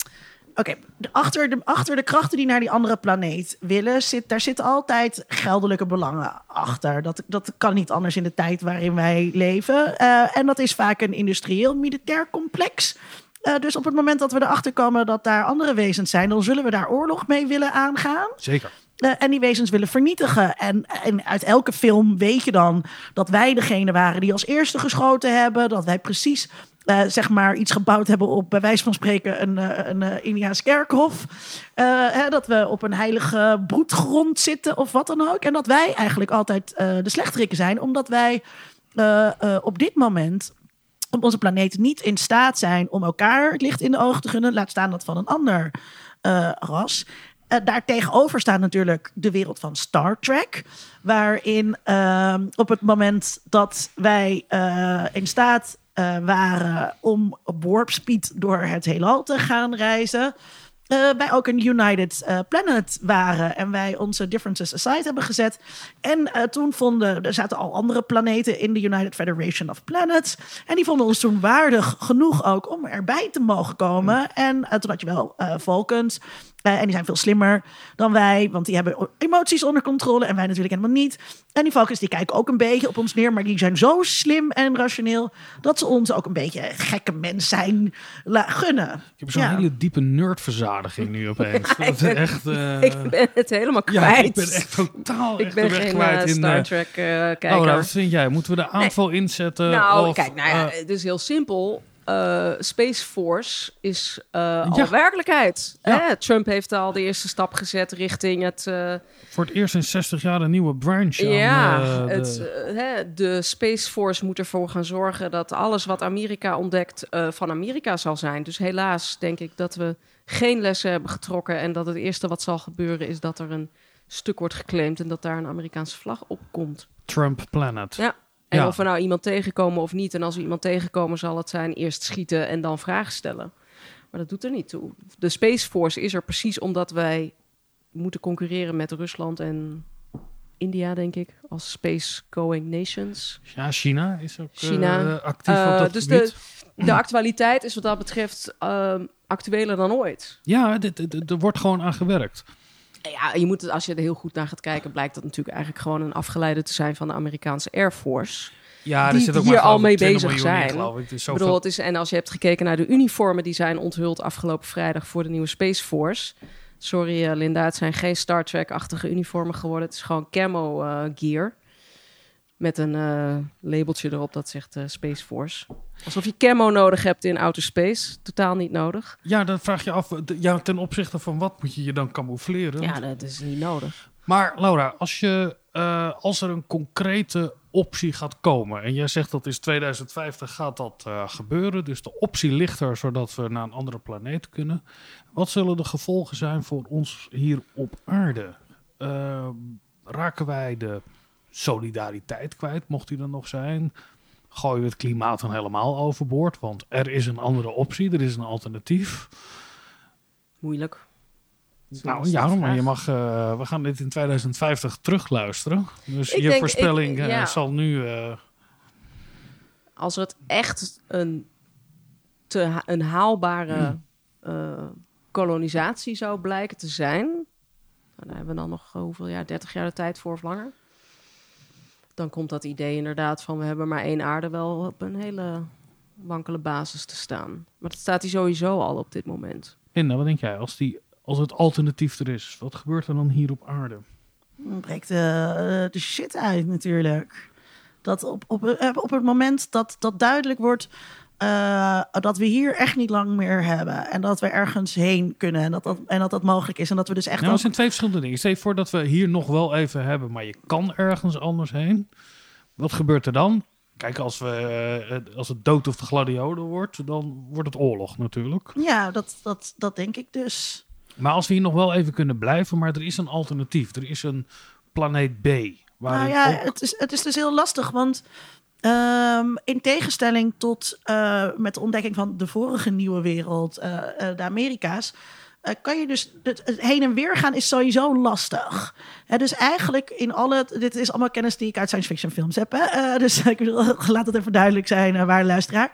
Oké, okay, achter, de, achter de krachten die naar die andere planeet willen, zit, daar zitten altijd geldelijke belangen achter. Dat, dat kan niet anders in de tijd waarin wij leven. Uh, en dat is vaak een industrieel-militair complex. Uh, dus op het moment dat we erachter komen dat daar andere wezens zijn, dan zullen we daar oorlog mee willen aangaan. Zeker. Uh, en die wezens willen vernietigen. En, en uit elke film weet je dan dat wij degene waren die als eerste geschoten hebben. Dat wij precies uh, zeg maar iets gebouwd hebben op, bij wijze van spreken, een, uh, een uh, Indiaas kerkhof. Hè, dat we op een heilige broedgrond zitten of wat dan ook. En dat wij eigenlijk altijd de slechterikken zijn, omdat wij op dit moment op onze planeet niet in staat zijn om elkaar het licht in de ogen te gunnen. Laat staan dat van een ander ras. Uh, daartegenover staat natuurlijk de wereld van Star Trek. Waarin uh, op het moment dat wij in staat uh, waren om op warp speed door het heelal te gaan reizen. Uh, wij ook een United uh, Planet waren en wij onze differences aside hebben gezet. En uh, toen vonden, er zaten al andere planeten in de United Federation of Planets. En die vonden ons toen waardig genoeg ook om erbij te mogen komen. En toen had je wel Vulcans. En die zijn veel slimmer dan wij, want die hebben emoties onder controle en wij natuurlijk helemaal niet. En die Vulcans die kijken ook een beetje op ons neer, maar die zijn zo slim en rationeel dat ze ons ook een beetje gekke mens zijn gunnen. Ik heb zo'n Ja. hele diepe nerdverzadiging nu opeens. [laughs] Ja, ik is ben- echt, eh, ik ben het helemaal Ja, kwijt. ik ben echt totaal Ik echt ben geen kwijt eh, in, Star eh, Trek eh, kijker. Laura, wat vind jij? Moeten we de aanval inzetten? Nou, of, kijk, nou ja, eh, het is heel simpel. Eh, Space Force is Ja. al werkelijkheid. Ja. Hè? Trump heeft al de eerste stap gezet richting het... eh, voor het eerst in 60 jaar een nieuwe branch. aan, ja, de- het, eh, hè, de Space Force moet ervoor gaan zorgen dat alles wat Amerika ontdekt van Amerika zal zijn. Dus helaas denk ik dat we geen lessen hebben getrokken en dat het eerste wat zal gebeuren is dat er een stuk wordt geclaimd en dat daar een Amerikaanse vlag op komt. Trump Planet. Ja. En Ja. of we nou iemand tegenkomen of niet. En als we iemand tegenkomen, zal het zijn eerst schieten en dan vragen stellen. Maar dat doet er niet toe. De Space Force is er precies omdat wij moeten concurreren met Rusland en India, denk ik, als space-going nations. Ja, China is ook eh, actief Eh, op dat dus gebied. de, de actualiteit is wat dat betreft ehm, actueler dan ooit. Ja, er wordt gewoon aan gewerkt. Ja, je moet het, als je er heel goed naar gaat kijken, blijkt dat natuurlijk eigenlijk gewoon een afgeleide te zijn van de Amerikaanse Air Force. Ja, die zit ook hier maar, al mee ik, 20 bezig in, zijn. geloof ik. Zoveel- bedoel, het is, en als je hebt gekeken naar de uniformen die zijn onthuld afgelopen vrijdag voor de nieuwe Space Force. Sorry eh, Linda, het zijn geen Star Trek-achtige uniformen geworden. Het is gewoon camo eh, gear. Met een eh, labeltje erop dat zegt eh, Space Force. Alsof je camo nodig hebt in outer space. Totaal niet nodig. Ja, dan vraag je af, ja, ten opzichte van wat moet je je dan camoufleren? Ja, dat is niet nodig. Maar Laura, als je eh, als er een concrete optie gaat komen, en jij zegt dat is 2050 gaat dat gebeuren, dus de optie ligt er zodat we naar een andere planeet kunnen. Wat zullen de gevolgen zijn voor ons hier op aarde? Eh, raken wij de solidariteit kwijt, mocht die er nog zijn? Gooien we het klimaat dan helemaal overboord? Want er is een andere optie, er is een alternatief. Moeilijk. Nou ja, maar je mag, eh, we gaan dit in 2050 terugluisteren. Dus Ik je denk- voorspelling ik- eh, zal nu. eh, Als het echt een, te, ha- een haalbare Hmm. eh, kolonisatie zou blijken te zijn, daar hebben we dan nog hoeveel jaar, 30 jaar de tijd voor of langer. Dan komt dat idee inderdaad van we hebben maar één aarde wel op een hele wankele basis te staan. Maar dat staat hij sowieso al op dit moment. Inna, wat denk jij? Als, die, als het alternatief er is, wat gebeurt er dan hier op aarde? Dan breekt de, de shit uit natuurlijk. Dat op, op, eh, op het moment dat, dat duidelijk wordt eh, dat we hier echt niet lang meer hebben. En dat we ergens heen kunnen. En dat dat, en dat, dat mogelijk is. En dat we dus echt. Nou, ook- dat zijn twee verschillende dingen. Stel je voor dat we hier nog wel even hebben, maar je kan ergens anders heen. Wat gebeurt er dan? Kijk, als, we, eh, als het dood of de gladiolen wordt, dan wordt het oorlog natuurlijk. Ja, dat, dat, dat denk ik dus. Maar als we hier nog wel even kunnen blijven, maar er is een alternatief. Er is een planeet B. Nou ja, ook- het is, het is dus heel lastig, want ehm, in tegenstelling tot eh, met de ontdekking van de vorige nieuwe wereld, eh, eh, de Amerika's, kan je dus het, heen en weer gaan is sowieso lastig. Hè, dus eigenlijk in alle, dit is allemaal kennis die ik uit science fiction films heb. Hè? Dus [laughs] ik wil, [laughs] laat het even duidelijk zijn, uh, waar luisteraar.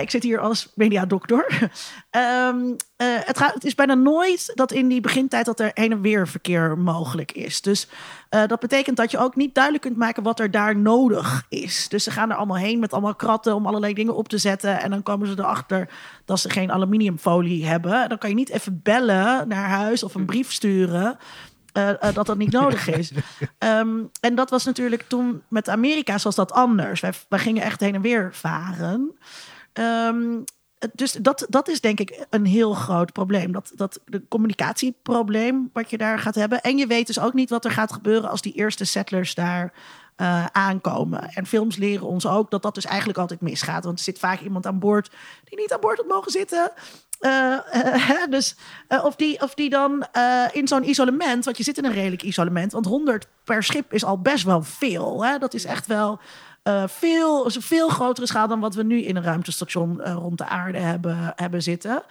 Ik zit hier als mediadokter. [laughs] Ehm eh, het, gaat, het is bijna nooit dat in die begintijd dat er heen en weer verkeer mogelijk is. Dus eh, dat betekent dat je ook niet duidelijk kunt maken wat er daar nodig is. Dus ze gaan er allemaal heen met allemaal kratten om allerlei dingen op te zetten. En dan komen ze erachter dat ze geen aluminiumfolie hebben. Dan kan je niet even bellen naar huis of een brief sturen. Uh, uh, dat dat niet nodig is. Um, [laughs] en dat was natuurlijk toen met Amerika was dat anders. Wij, wij gingen echt heen en weer varen. Um, dus dat, dat is denk ik een heel groot probleem. Dat, dat de communicatieprobleem wat je daar gaat hebben. En je weet dus ook niet wat er gaat gebeuren als die eerste settlers daar uh, aankomen. En films leren ons ook dat dat dus eigenlijk altijd misgaat. Want er zit vaak iemand aan boord die niet aan boord had mogen zitten. [laughs] Uh, dus, of, die, of die dan in zo'n isolement, want je zit in een redelijk isolement, want 100 per schip is al best wel veel. Hè? Dat is echt wel uh, veel, veel grotere schaal dan wat we nu in een ruimtestation uh, rond de aarde hebben, hebben zitten.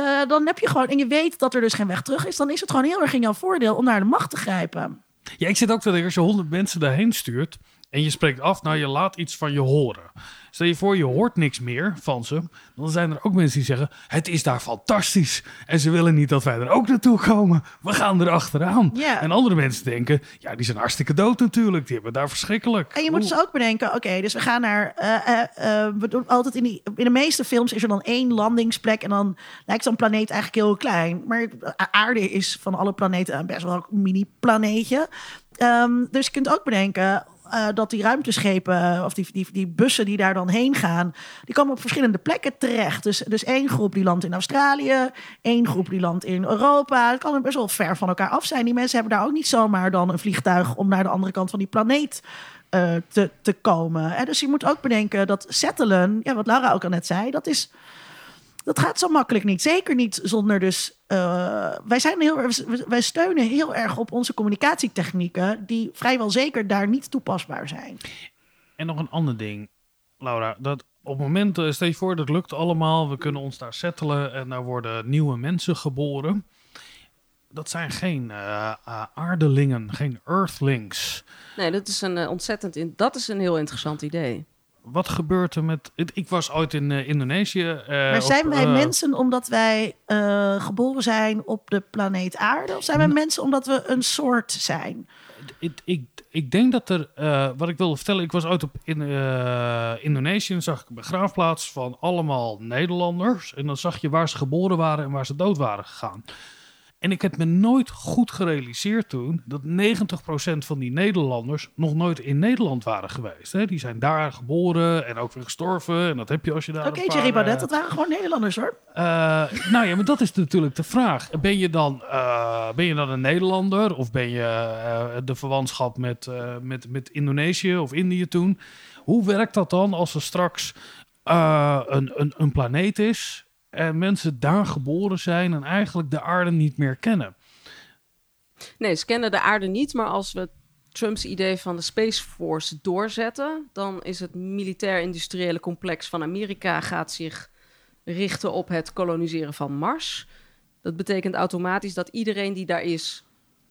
Uh, dan heb je gewoon, en je weet dat er dus geen weg terug is, dan is het gewoon heel erg in jouw voordeel om naar de macht te grijpen. Ja, ik zit ook te denken, als je honderd mensen daarheen stuurt en je spreekt af, nou je laat iets van je horen. Stel je voor, je hoort niks meer van ze. Dan zijn er ook mensen die zeggen, het is daar fantastisch. En ze willen niet dat wij er ook naartoe komen. We gaan er achteraan. En andere mensen denken, ja, die zijn hartstikke dood natuurlijk. Die hebben daar verschrikkelijk. En je moet dus ook bedenken, oké, okay, dus we gaan naar... Uh, uh, uh, we doen altijd in, die, in de meeste films is er dan één landingsplek... en dan lijkt zo'n planeet eigenlijk heel klein. Maar aarde is van alle planeten best wel een mini-planeetje. Um, dus je kunt ook bedenken, uh, dat die ruimteschepen of die, die, die bussen die daar dan heen gaan, die komen op verschillende plekken terecht. Dus, dus één groep die landt in Australië, één groep die landt in Europa. Het kan best wel ver van elkaar af zijn. Die mensen hebben daar ook niet zomaar dan een vliegtuig om naar de andere kant van die planeet uh, te, te komen. Dus je moet ook bedenken dat settelen, ja, wat Laura ook al net zei, dat is. Dat gaat zo makkelijk niet. Zeker niet zonder dus. Uh, wij, zijn heel, wij steunen heel erg op onze communicatietechnieken, die vrijwel zeker daar niet toepasbaar zijn. En nog een ander ding, Laura. Dat op het moment, stel je voor, dat lukt allemaal. We kunnen ons daar settelen en daar worden nieuwe mensen geboren. Dat zijn geen uh, aardelingen, geen earthlings. Nee, dat is een ontzettend. In, dat is een heel interessant idee wat gebeurt er met. Ik was ooit in uh, Indonesië. Uh, maar zijn op, wij uh, mensen omdat wij geboren zijn op de planeet Aarde? Of zijn wij mensen omdat we een soort zijn? Ik, ik, ik denk dat er. eh, wat ik wilde vertellen. Ik was ooit op in, eh, Indonesië. En zag ik een begraafplaats van allemaal Nederlanders. En dan zag je waar ze geboren waren en waar ze dood waren gegaan. En ik heb me nooit goed gerealiseerd toen dat 90% van die Nederlanders nog nooit in Nederland waren geweest. Hè? Die zijn daar geboren en ook weer gestorven. En dat heb je als je daar. Oké, een paar, Thierry Baudet, eh, dat waren gewoon Nederlanders hoor. eh, nou ja, maar dat is natuurlijk de vraag. Ben je dan, eh, ben je dan een Nederlander of ben je de verwantschap met, met, met Indonesië of Indië toen? Hoe werkt dat dan als er straks een, een, een planeet is en mensen daar geboren zijn en eigenlijk de aarde niet meer kennen? Nee, ze kennen de aarde niet, maar als we Trumps idee van de Space Force doorzetten, dan is het militair-industriële complex van Amerika gaat zich richten op het koloniseren van Mars. Dat betekent automatisch dat iedereen die daar is,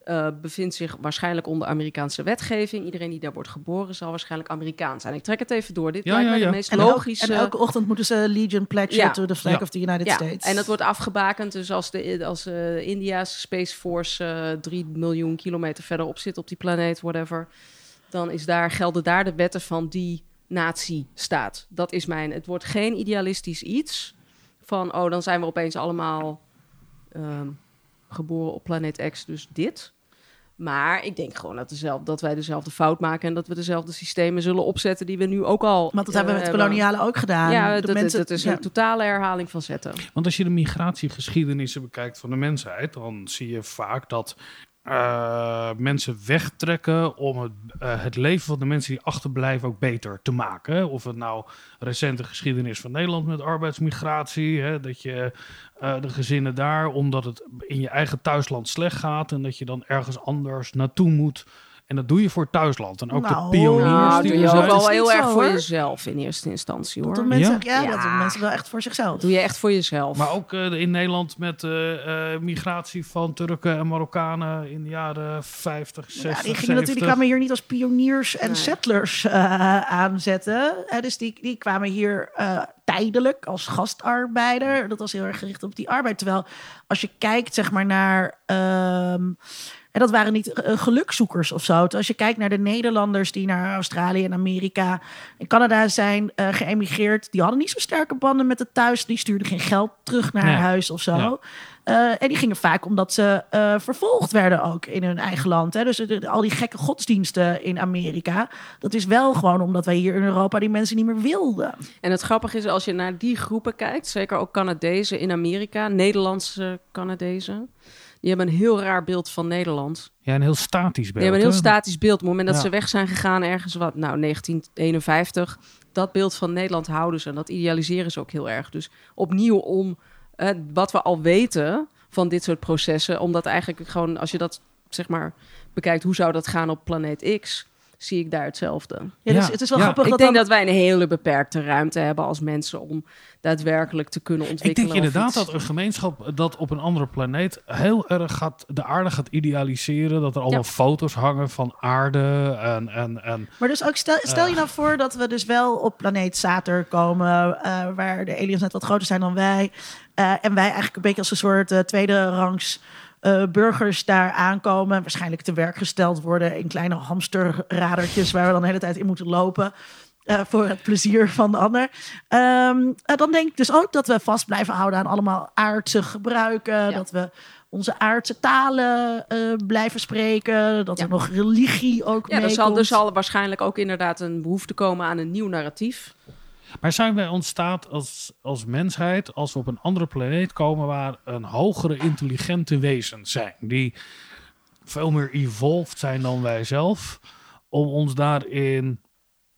eh, bevindt zich waarschijnlijk onder Amerikaanse wetgeving. Iedereen die daar wordt geboren zal waarschijnlijk Amerikaans zijn. Ik trek het even door. Dit Ja, lijkt ja, de meest En, logische... en elke ochtend moeten ze Legion pledgen Ja. to the flag Ja. of the United Ja, States. en dat wordt afgebakend. Dus als, de, als eh, India's Space Force eh 3 miljoen kilometer verderop zit op die planeet, whatever, dan is daar, gelden daar de wetten van die natie-staat. Dat is mijn. Het wordt geen idealistisch iets van, oh, dan zijn we opeens allemaal ehm, geboren op planeet X, dus dit. Maar ik denk gewoon dat, dezelfde, dat wij dezelfde fout maken en dat we dezelfde systemen zullen opzetten die we nu ook al. Want dat hebben we eh, met kolonialen ook gedaan. Ja, De dat, mensen- dat is ja. een totale herhaling van zetten. Want als je de migratiegeschiedenissen bekijkt van de mensheid, dan zie je vaak dat eh, mensen wegtrekken om het, eh, het leven van de mensen die achterblijven ook beter te maken. Of het nou recente geschiedenis van Nederland met arbeidsmigratie, hè, dat je eh, de gezinnen daar, omdat het in je eigen thuisland slecht gaat en dat je dan ergens anders naartoe moet. En dat doe je voor thuisland. En ook Nou, de pioniers Nou, die doe je ook wel heel zo, erg voor hoor. jezelf in eerste instantie, Dat hoor. doen mensen, Ja? ja, dat doen mensen wel echt voor zichzelf. Doe je echt voor jezelf. Maar ook eh, in Nederland met eh, eh, migratie van Turken en Marokkanen in de jaren 50, 60, Ja, die, gingen 70. natuurlijk, die kwamen hier niet als pioniers en Nee. settlers eh, aanzetten. Dus die, die kwamen hier eh, tijdelijk als gastarbeider. Dat was heel erg gericht op die arbeid. Terwijl als je kijkt zeg maar naar... ehm, en dat waren niet eh, gelukzoekers of zo. Als je kijkt naar de Nederlanders die naar Australië en Amerika en Canada zijn eh, geëmigreerd, die hadden niet zo sterke banden met het thuis. Die stuurden geen geld terug naar Nee. huis of zo. Ja. Eh, en die gingen vaak omdat ze eh, vervolgd werden ook in hun eigen land. Hè. Dus de- de- al die gekke godsdiensten in Amerika. Dat is wel gewoon omdat wij hier in Europa die mensen niet meer wilden. En het grappige is, als je naar die groepen kijkt, zeker ook Canadezen in Amerika, Nederlandse Canadezen, die hebben een heel raar beeld van Nederland. Ja, een heel statisch beeld. Die hebben een heel hè? statisch beeld. Op het moment dat Ja. ze weg zijn gegaan ergens, wat, nou, 1951, dat beeld van Nederland houden ze. En dat idealiseren ze ook heel erg. Dus opnieuw om eh, wat we al weten van dit soort processen, omdat eigenlijk gewoon, als je dat zeg maar bekijkt, hoe zou dat gaan op planeet X, zie ik daar hetzelfde. Ja, dus Ja, het is wel ja. grappig Ik dat denk dan- dat wij een hele beperkte ruimte hebben als mensen om daadwerkelijk te kunnen Ik ontwikkelen. denk of inderdaad iets. dat een gemeenschap dat op een andere planeet heel erg gaat, de aarde gaat idealiseren. Dat er allemaal foto's hangen van aarde en... en, en Maar dus ook stel, stel je nou voor dat we dus wel op planeet Saturn komen, eh, waar de aliens net wat groter zijn dan wij. eh, en wij eigenlijk een beetje als een soort eh, tweede rangs eh, burgers daar aankomen. Waarschijnlijk te werk gesteld worden in kleine hamsterradertjes waar we dan de hele tijd in moeten lopen. eh, voor het plezier van de ander. Eh, dan denk ik dus ook dat we vast blijven houden aan allemaal aardse gebruiken. Dat we onze aardse talen blijven spreken. Dat er nog religie ook Ja, er meekomt. zal, er zal waarschijnlijk ook inderdaad een behoefte komen aan een nieuw narratief. Maar zijn wij ontstaat als, als mensheid als we op een andere planeet komen waar een hogere intelligente wezens zijn, die veel meer evolved zijn dan wij zelf, om ons daarin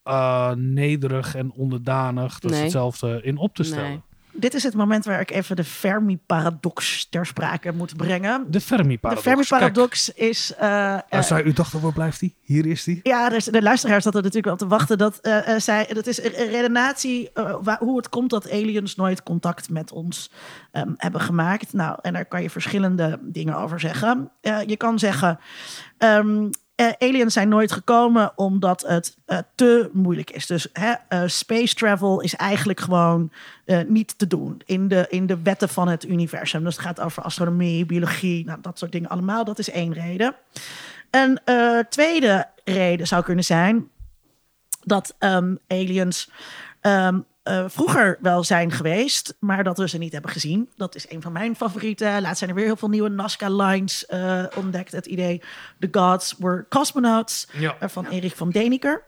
eh, nederig en onderdanig, dat is hetzelfde, in op te stellen? Nee. Dit is het moment waar ik even de Fermi-paradox ter sprake moet brengen. De Fermi-paradox. De Fermi-paradox is... daar zei u dacht, waar blijft die? Hier is die. ja, dus de luisteraars zaten natuurlijk wel te wachten. Dat, eh, eh, zij, dat is een redenatie eh, waar- hoe het komt dat aliens nooit contact met ons ehm, hebben gemaakt. Nou, en daar kan je verschillende dingen over zeggen. Eh, je kan zeggen, ehm, eh, aliens zijn nooit gekomen omdat het eh, te moeilijk is. Dus hè, eh, space travel is eigenlijk gewoon niet te doen in de, in de wetten van het universum. Dus het gaat over astronomie, biologie, nou, dat soort dingen allemaal. Dat is één reden. Een tweede reden zou kunnen zijn dat ehm, aliens ehm, eh, vroeger wel zijn geweest, maar dat we ze niet hebben gezien. Dat is een van mijn favorieten. Laatst zijn er weer heel veel nieuwe Nazca-lines eh, ontdekt. Het idee The Gods Were Cosmonauts Ja. eh, van Erich van Deniker.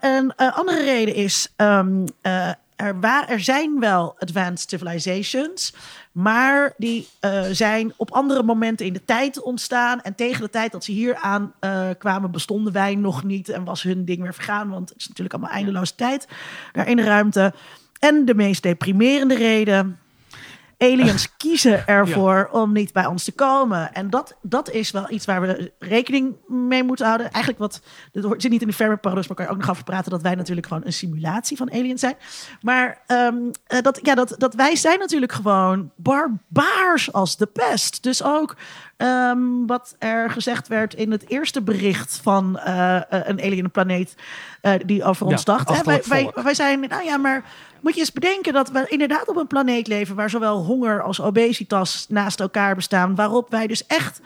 Een andere reden is, ehm, eh, er, er zijn wel advanced civilizations, maar die eh, zijn op andere momenten in de tijd ontstaan. En tegen de tijd dat ze hier aan eh, kwamen, bestonden wij nog niet en was hun ding weer vergaan. Want het is natuurlijk allemaal eindeloze tijd daar in de ruimte. En de meest deprimerende reden. Aliens [laughs] kiezen ervoor om niet bij ons te komen. En dat, dat is wel iets waar we rekening mee moeten houden. Eigenlijk wat, dit hoort- zit niet in de Fermi paradox, maar kan je ook nog over praten dat wij natuurlijk gewoon een simulatie van aliens zijn. Maar ehm, eh, dat, ja, dat, dat wij zijn natuurlijk gewoon barbaars als de pest. Dus ook ehm, wat er gezegd werd in het eerste bericht van eh, eh, een alienplaneet eh, die over ons dacht. Hè? Wij, wij, wij zijn, nou ja, maar moet je eens bedenken dat we inderdaad op een planeet leven waar zowel honger als obesitas naast elkaar bestaan. Waarop wij dus echt.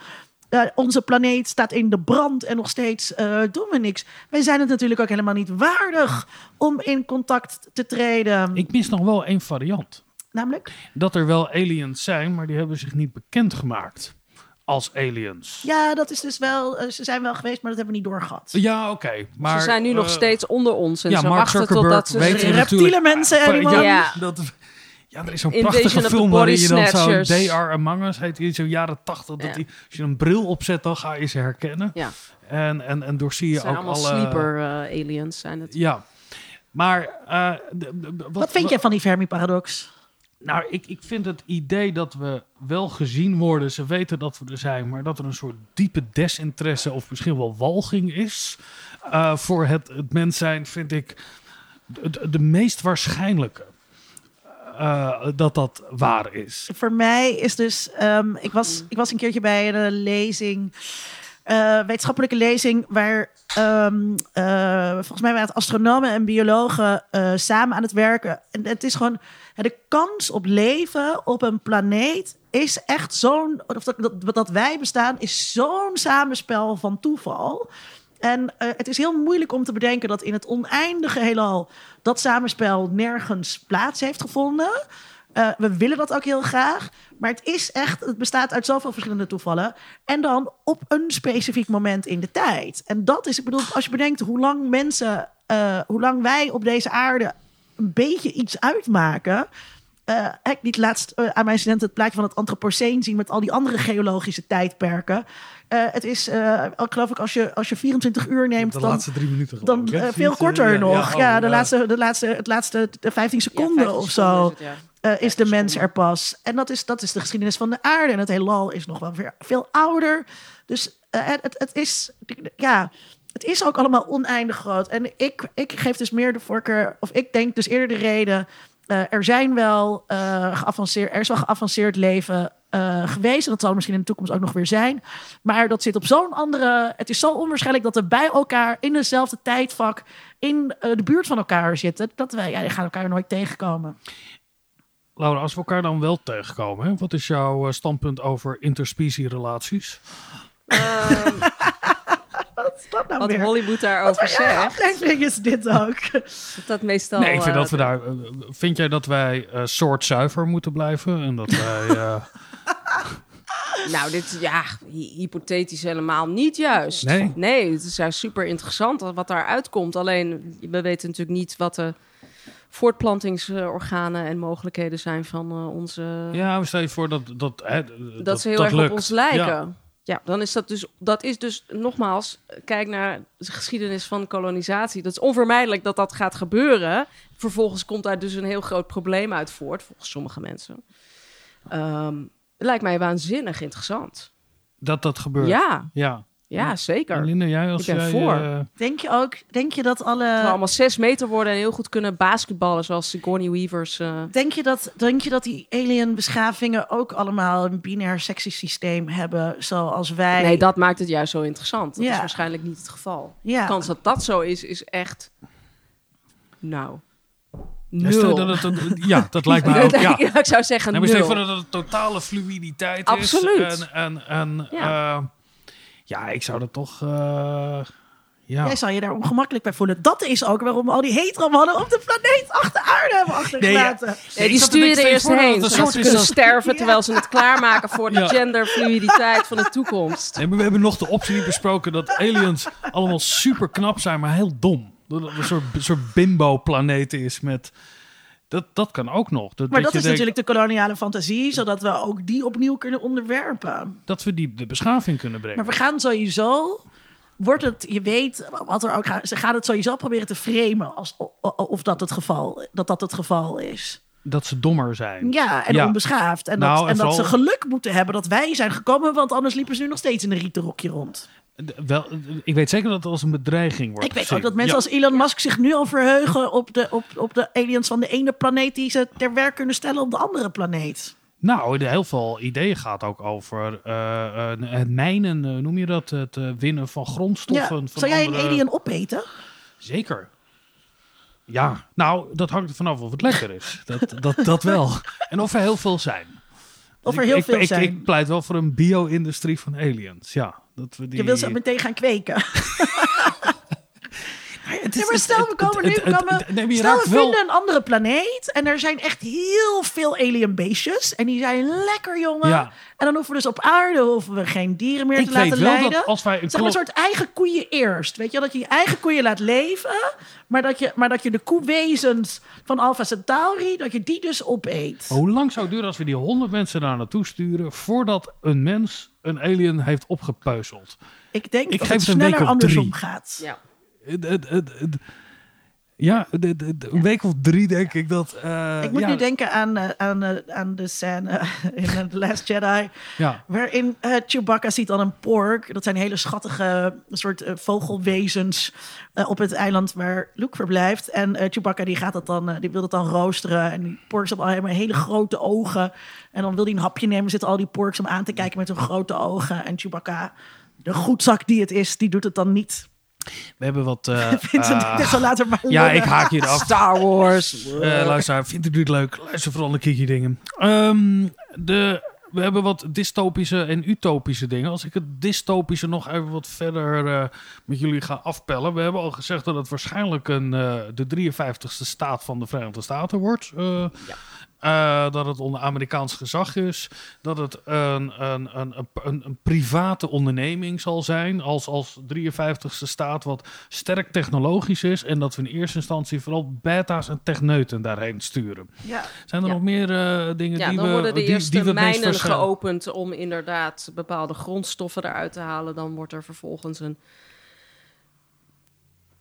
eh, onze planeet staat in de brand en nog steeds eh, doen we niks. Wij zijn het natuurlijk ook helemaal niet waardig om in contact te treden. Ik mis nog wel één variant. Namelijk? Dat er wel aliens zijn, maar die hebben zich niet bekendgemaakt als aliens. Ja, dat is dus wel. eh, ze zijn wel geweest, maar dat hebben we niet doorgehad. Ja, oké. maar ze zijn nu nog eh, steeds onder ons. En ja, ze Mark wachten Zuckerberg totdat ze... weten we Reptiele mensen en die ja, dat, ja, er is zo'n prachtige film waarin je dan zo'n. They Are Among Us heet die zo'n jaren tachtig. Dat Ja. die, als je een bril opzet, dan ga je ze herkennen. Ja. En, en, en doorzie je Het zijn ook allemaal alle... sleeper eh, aliens. Zijn het. Ja. Maar... eh, d- d- Wat vind jij van die Fermi-paradox? Nou, ik, ik vind het idee dat we wel gezien worden, ze weten dat we er zijn, maar dat er een soort diepe desinteresse of misschien wel walging is eh, voor het, het mens zijn, vind ik de, de- meest waarschijnlijke eh, dat dat waar is. Voor mij is dus. ehm, ik, was, ik was een keertje bij een lezing. eh, wetenschappelijke lezing. Waar ehm, eh, volgens mij waren het astronomen en biologen samen aan het werken. En het is gewoon. De kans op leven op een planeet is echt zo'n. Of dat, dat, dat wij bestaan, is zo'n samenspel van toeval. En eh, het is heel moeilijk om te bedenken dat in het oneindige heelal dat samenspel nergens plaats heeft gevonden. Eh, we willen dat ook heel graag. Maar het is echt, het bestaat uit zoveel verschillende toevallen. En dan op een specifiek moment in de tijd. En dat is, ik bedoel, als je bedenkt hoe lang mensen, eh, hoe lang wij op deze aarde een beetje iets uitmaken. Eh, ik liet laatst eh, aan mijn studenten het plaatje van het Anthropoceen zien met al die andere geologische tijdperken. Eh, het is, eh, al geloof ik, als je, als je 24 uur neemt, De dan, laatste drie minuten dan veel korter Ja, nog. ja, Ja, oh, de, ja. Laatste, de, laatste, het laatste de 15 seconden 15 of seconden zo is het, ja. eh, is de mens er pas. En dat is, dat is de geschiedenis van de aarde. En het heelal is nog wel weer veel ouder. Dus het, het, het is, ja, het is ook allemaal oneindig groot. En ik, ik geef dus meer de voorkeur, of ik denk dus eerder de reden. eh, er zijn wel eh, geavanceerd, er is wel geavanceerd leven eh, geweest. En dat zal er misschien in de toekomst ook nog weer zijn. Maar dat zit op zo'n andere. Het is zo onwaarschijnlijk dat we bij elkaar in dezelfde tijdvak in de buurt van elkaar zitten. Dat wij, ja, die gaan elkaar nooit tegenkomen. Laura, als we elkaar dan wel tegenkomen, hè, wat is jouw standpunt over interspecie-relaties? Ehm, Wat is dat nou wat weer? Hollywood daarover Wat zegt. aflevering is dit ook? [laughs] Dat dat meestal... nee, ik vind eh, dat we daar. eh, vind jij dat wij eh soortzuiver moeten blijven? En dat wij. [laughs] eh, Nou, dit ja, hy- hypothetisch helemaal niet juist. Nee? Nee, het is juist super interessant wat daaruit komt. Alleen, we weten natuurlijk niet wat de voortplantingsorganen en mogelijkheden zijn van eh, onze... ja, we stel je voor dat. Dat, hè, dat, ze heel dat erg lukt. op ons lijken. Ja. Ja. dan is dat dus, dat is dus nogmaals, kijk naar de geschiedenis van kolonisatie. Dat is onvermijdelijk dat dat gaat gebeuren. Vervolgens komt daar dus een heel groot probleem uit voort, volgens sommige mensen. Ehm, het lijkt mij waanzinnig interessant. Dat dat gebeurt. Ja, ja. Ja, zeker. En Linda, jij als Ik ben jij, voor. eh, Denk je ook, denk je dat alle. allemaal zes meter worden en heel goed kunnen basketballen, zoals Sigourney Weavers. eh. Denk je, dat, denk je dat die alien beschavingen ook allemaal een binair systeem hebben, zoals wij? Nee, dat maakt het juist zo interessant. Dat Ja. is waarschijnlijk niet het geval. Ja. De kans dat dat zo is, is echt... Nou, ja, stel nul. dat het een- ja, dat lijkt [laughs] mij ook. Ja. Ja, ik zou zeggen Nee, maar stel nul. voor dat het een totale fluiditeit Absoluut. is. En, en, en Ja. ja. Ja, ik zou dat toch. eh, Ja. Jij zal je daar ongemakkelijk bij voelen. Dat is ook waarom we al die heteromannen op de planeet achter aarde hebben achtergelaten. Nee, die denken, er eerst heen. Zodat ze kunnen sterven terwijl ze het klaarmaken voor de Ja. genderfluiditeit van de toekomst. Nee, maar we hebben nog de optie niet besproken dat aliens allemaal super knap zijn, maar heel dom. Dat het een soort, een soort bimbo-planeet is met... Dat, dat kan ook nog. Dat, Maar dat dat is denkt natuurlijk de koloniale fantasie, zodat we ook die opnieuw kunnen onderwerpen. Dat we die de beschaving kunnen brengen. Maar we gaan sowieso, wordt het, je weet, wat er ook gaat, ze gaan het sowieso proberen te framen als, of dat het geval, dat dat het geval is. Dat ze dommer zijn. Ja, en Ja. onbeschaafd. En, Nou, dat, en en dat ze geluk moeten hebben dat wij zijn gekomen, want anders liepen ze nu nog steeds in een rieten rokje rond. Wel, ik weet zeker dat het als een bedreiging wordt Ik weet gezien. ook dat mensen Ja. als Elon Musk zich nu al verheugen op de, op, op de aliens van de ene planeet die ze ter werk kunnen stellen op de andere planeet. Nou, er heel veel ideeën gaat ook over eh, eh, het mijnen, eh, noem je dat? Het winnen van grondstoffen. Ja. Van Zou jij een alien opeten? Zeker. Ja, nou, dat hangt er vanaf of het lekker is. [laughs] Dat, dat, dat wel. En of er heel veel zijn. Of er ik- heel ik, veel ik, zijn. Ik pleit wel voor een bio-industrie van aliens. Ja, dat we die... Je wil ze meteen gaan kweken. Het Nee, maar stel, we komen nu... we stel, we vinden een andere planeet en er zijn echt heel veel alien beestjes. En die zijn lekker, jongen. Ja. En dan hoeven we dus op aarde hoeven we geen dieren meer Ik te laten leiden. dat als wij een zeg maar een soort eigen koeien eerst. Weet je, dat je je eigen koeien laat leven, maar dat je, maar dat je de koewezens van Alpha Centauri, dat je die dus opeet. Hoe lang zou het duren als we die honderd mensen daar naartoe sturen... voordat een mens een alien heeft opgepeuzeld? Ik denk Ik dat het sneller andersom drie. gaat. Ja. Het- het- het- het- Ja, de- de- de- een week of drie denk ik dat... eh, Ik moet ja, nu denken aan, eh, aan, eh, aan de scène [laughs] in eh, The Last Jedi. Ja. Waarin eh, Chewbacca ziet dan een pork. Dat zijn hele schattige soort eh, vogelwezens eh, op het eiland waar Luke verblijft. En eh, Chewbacca die gaat dat dan, eh, die wil dat dan roosteren. En die porks hebben allemaal hele grote ogen. En dan wil hij een hapje nemen. Zitten al die porks om aan te kijken met hun grote ogen. En Chewbacca, de goedzak die het is, die doet het dan niet. We hebben wat... eh, [laughs] Vincent, eh, [laughs] later maar Ja, ik haak hier af. Star Wars. [laughs] Eh luisteraar, vindt u dit leuk? Luister vooral naar Kiki dingen. Ehm, de, we hebben wat dystopische en utopische dingen. Als ik het dystopische nog even wat verder met jullie ga afpellen. We hebben al gezegd dat het waarschijnlijk een, de 53ste staat van de Verenigde Staten wordt. Eh, eh, dat het onder Amerikaans gezag is. Dat het een, een, een, een, een, private onderneming zal zijn. Als, als 53ste staat wat sterk technologisch is. En dat we in eerste instantie vooral beta's en techneuten daarheen sturen. Ja. Zijn er Ja. nog meer eh, dingen Ja, die dan we... worden de die, eerste die mijnen geopend om inderdaad bepaalde grondstoffen eruit te halen. Dan wordt er vervolgens een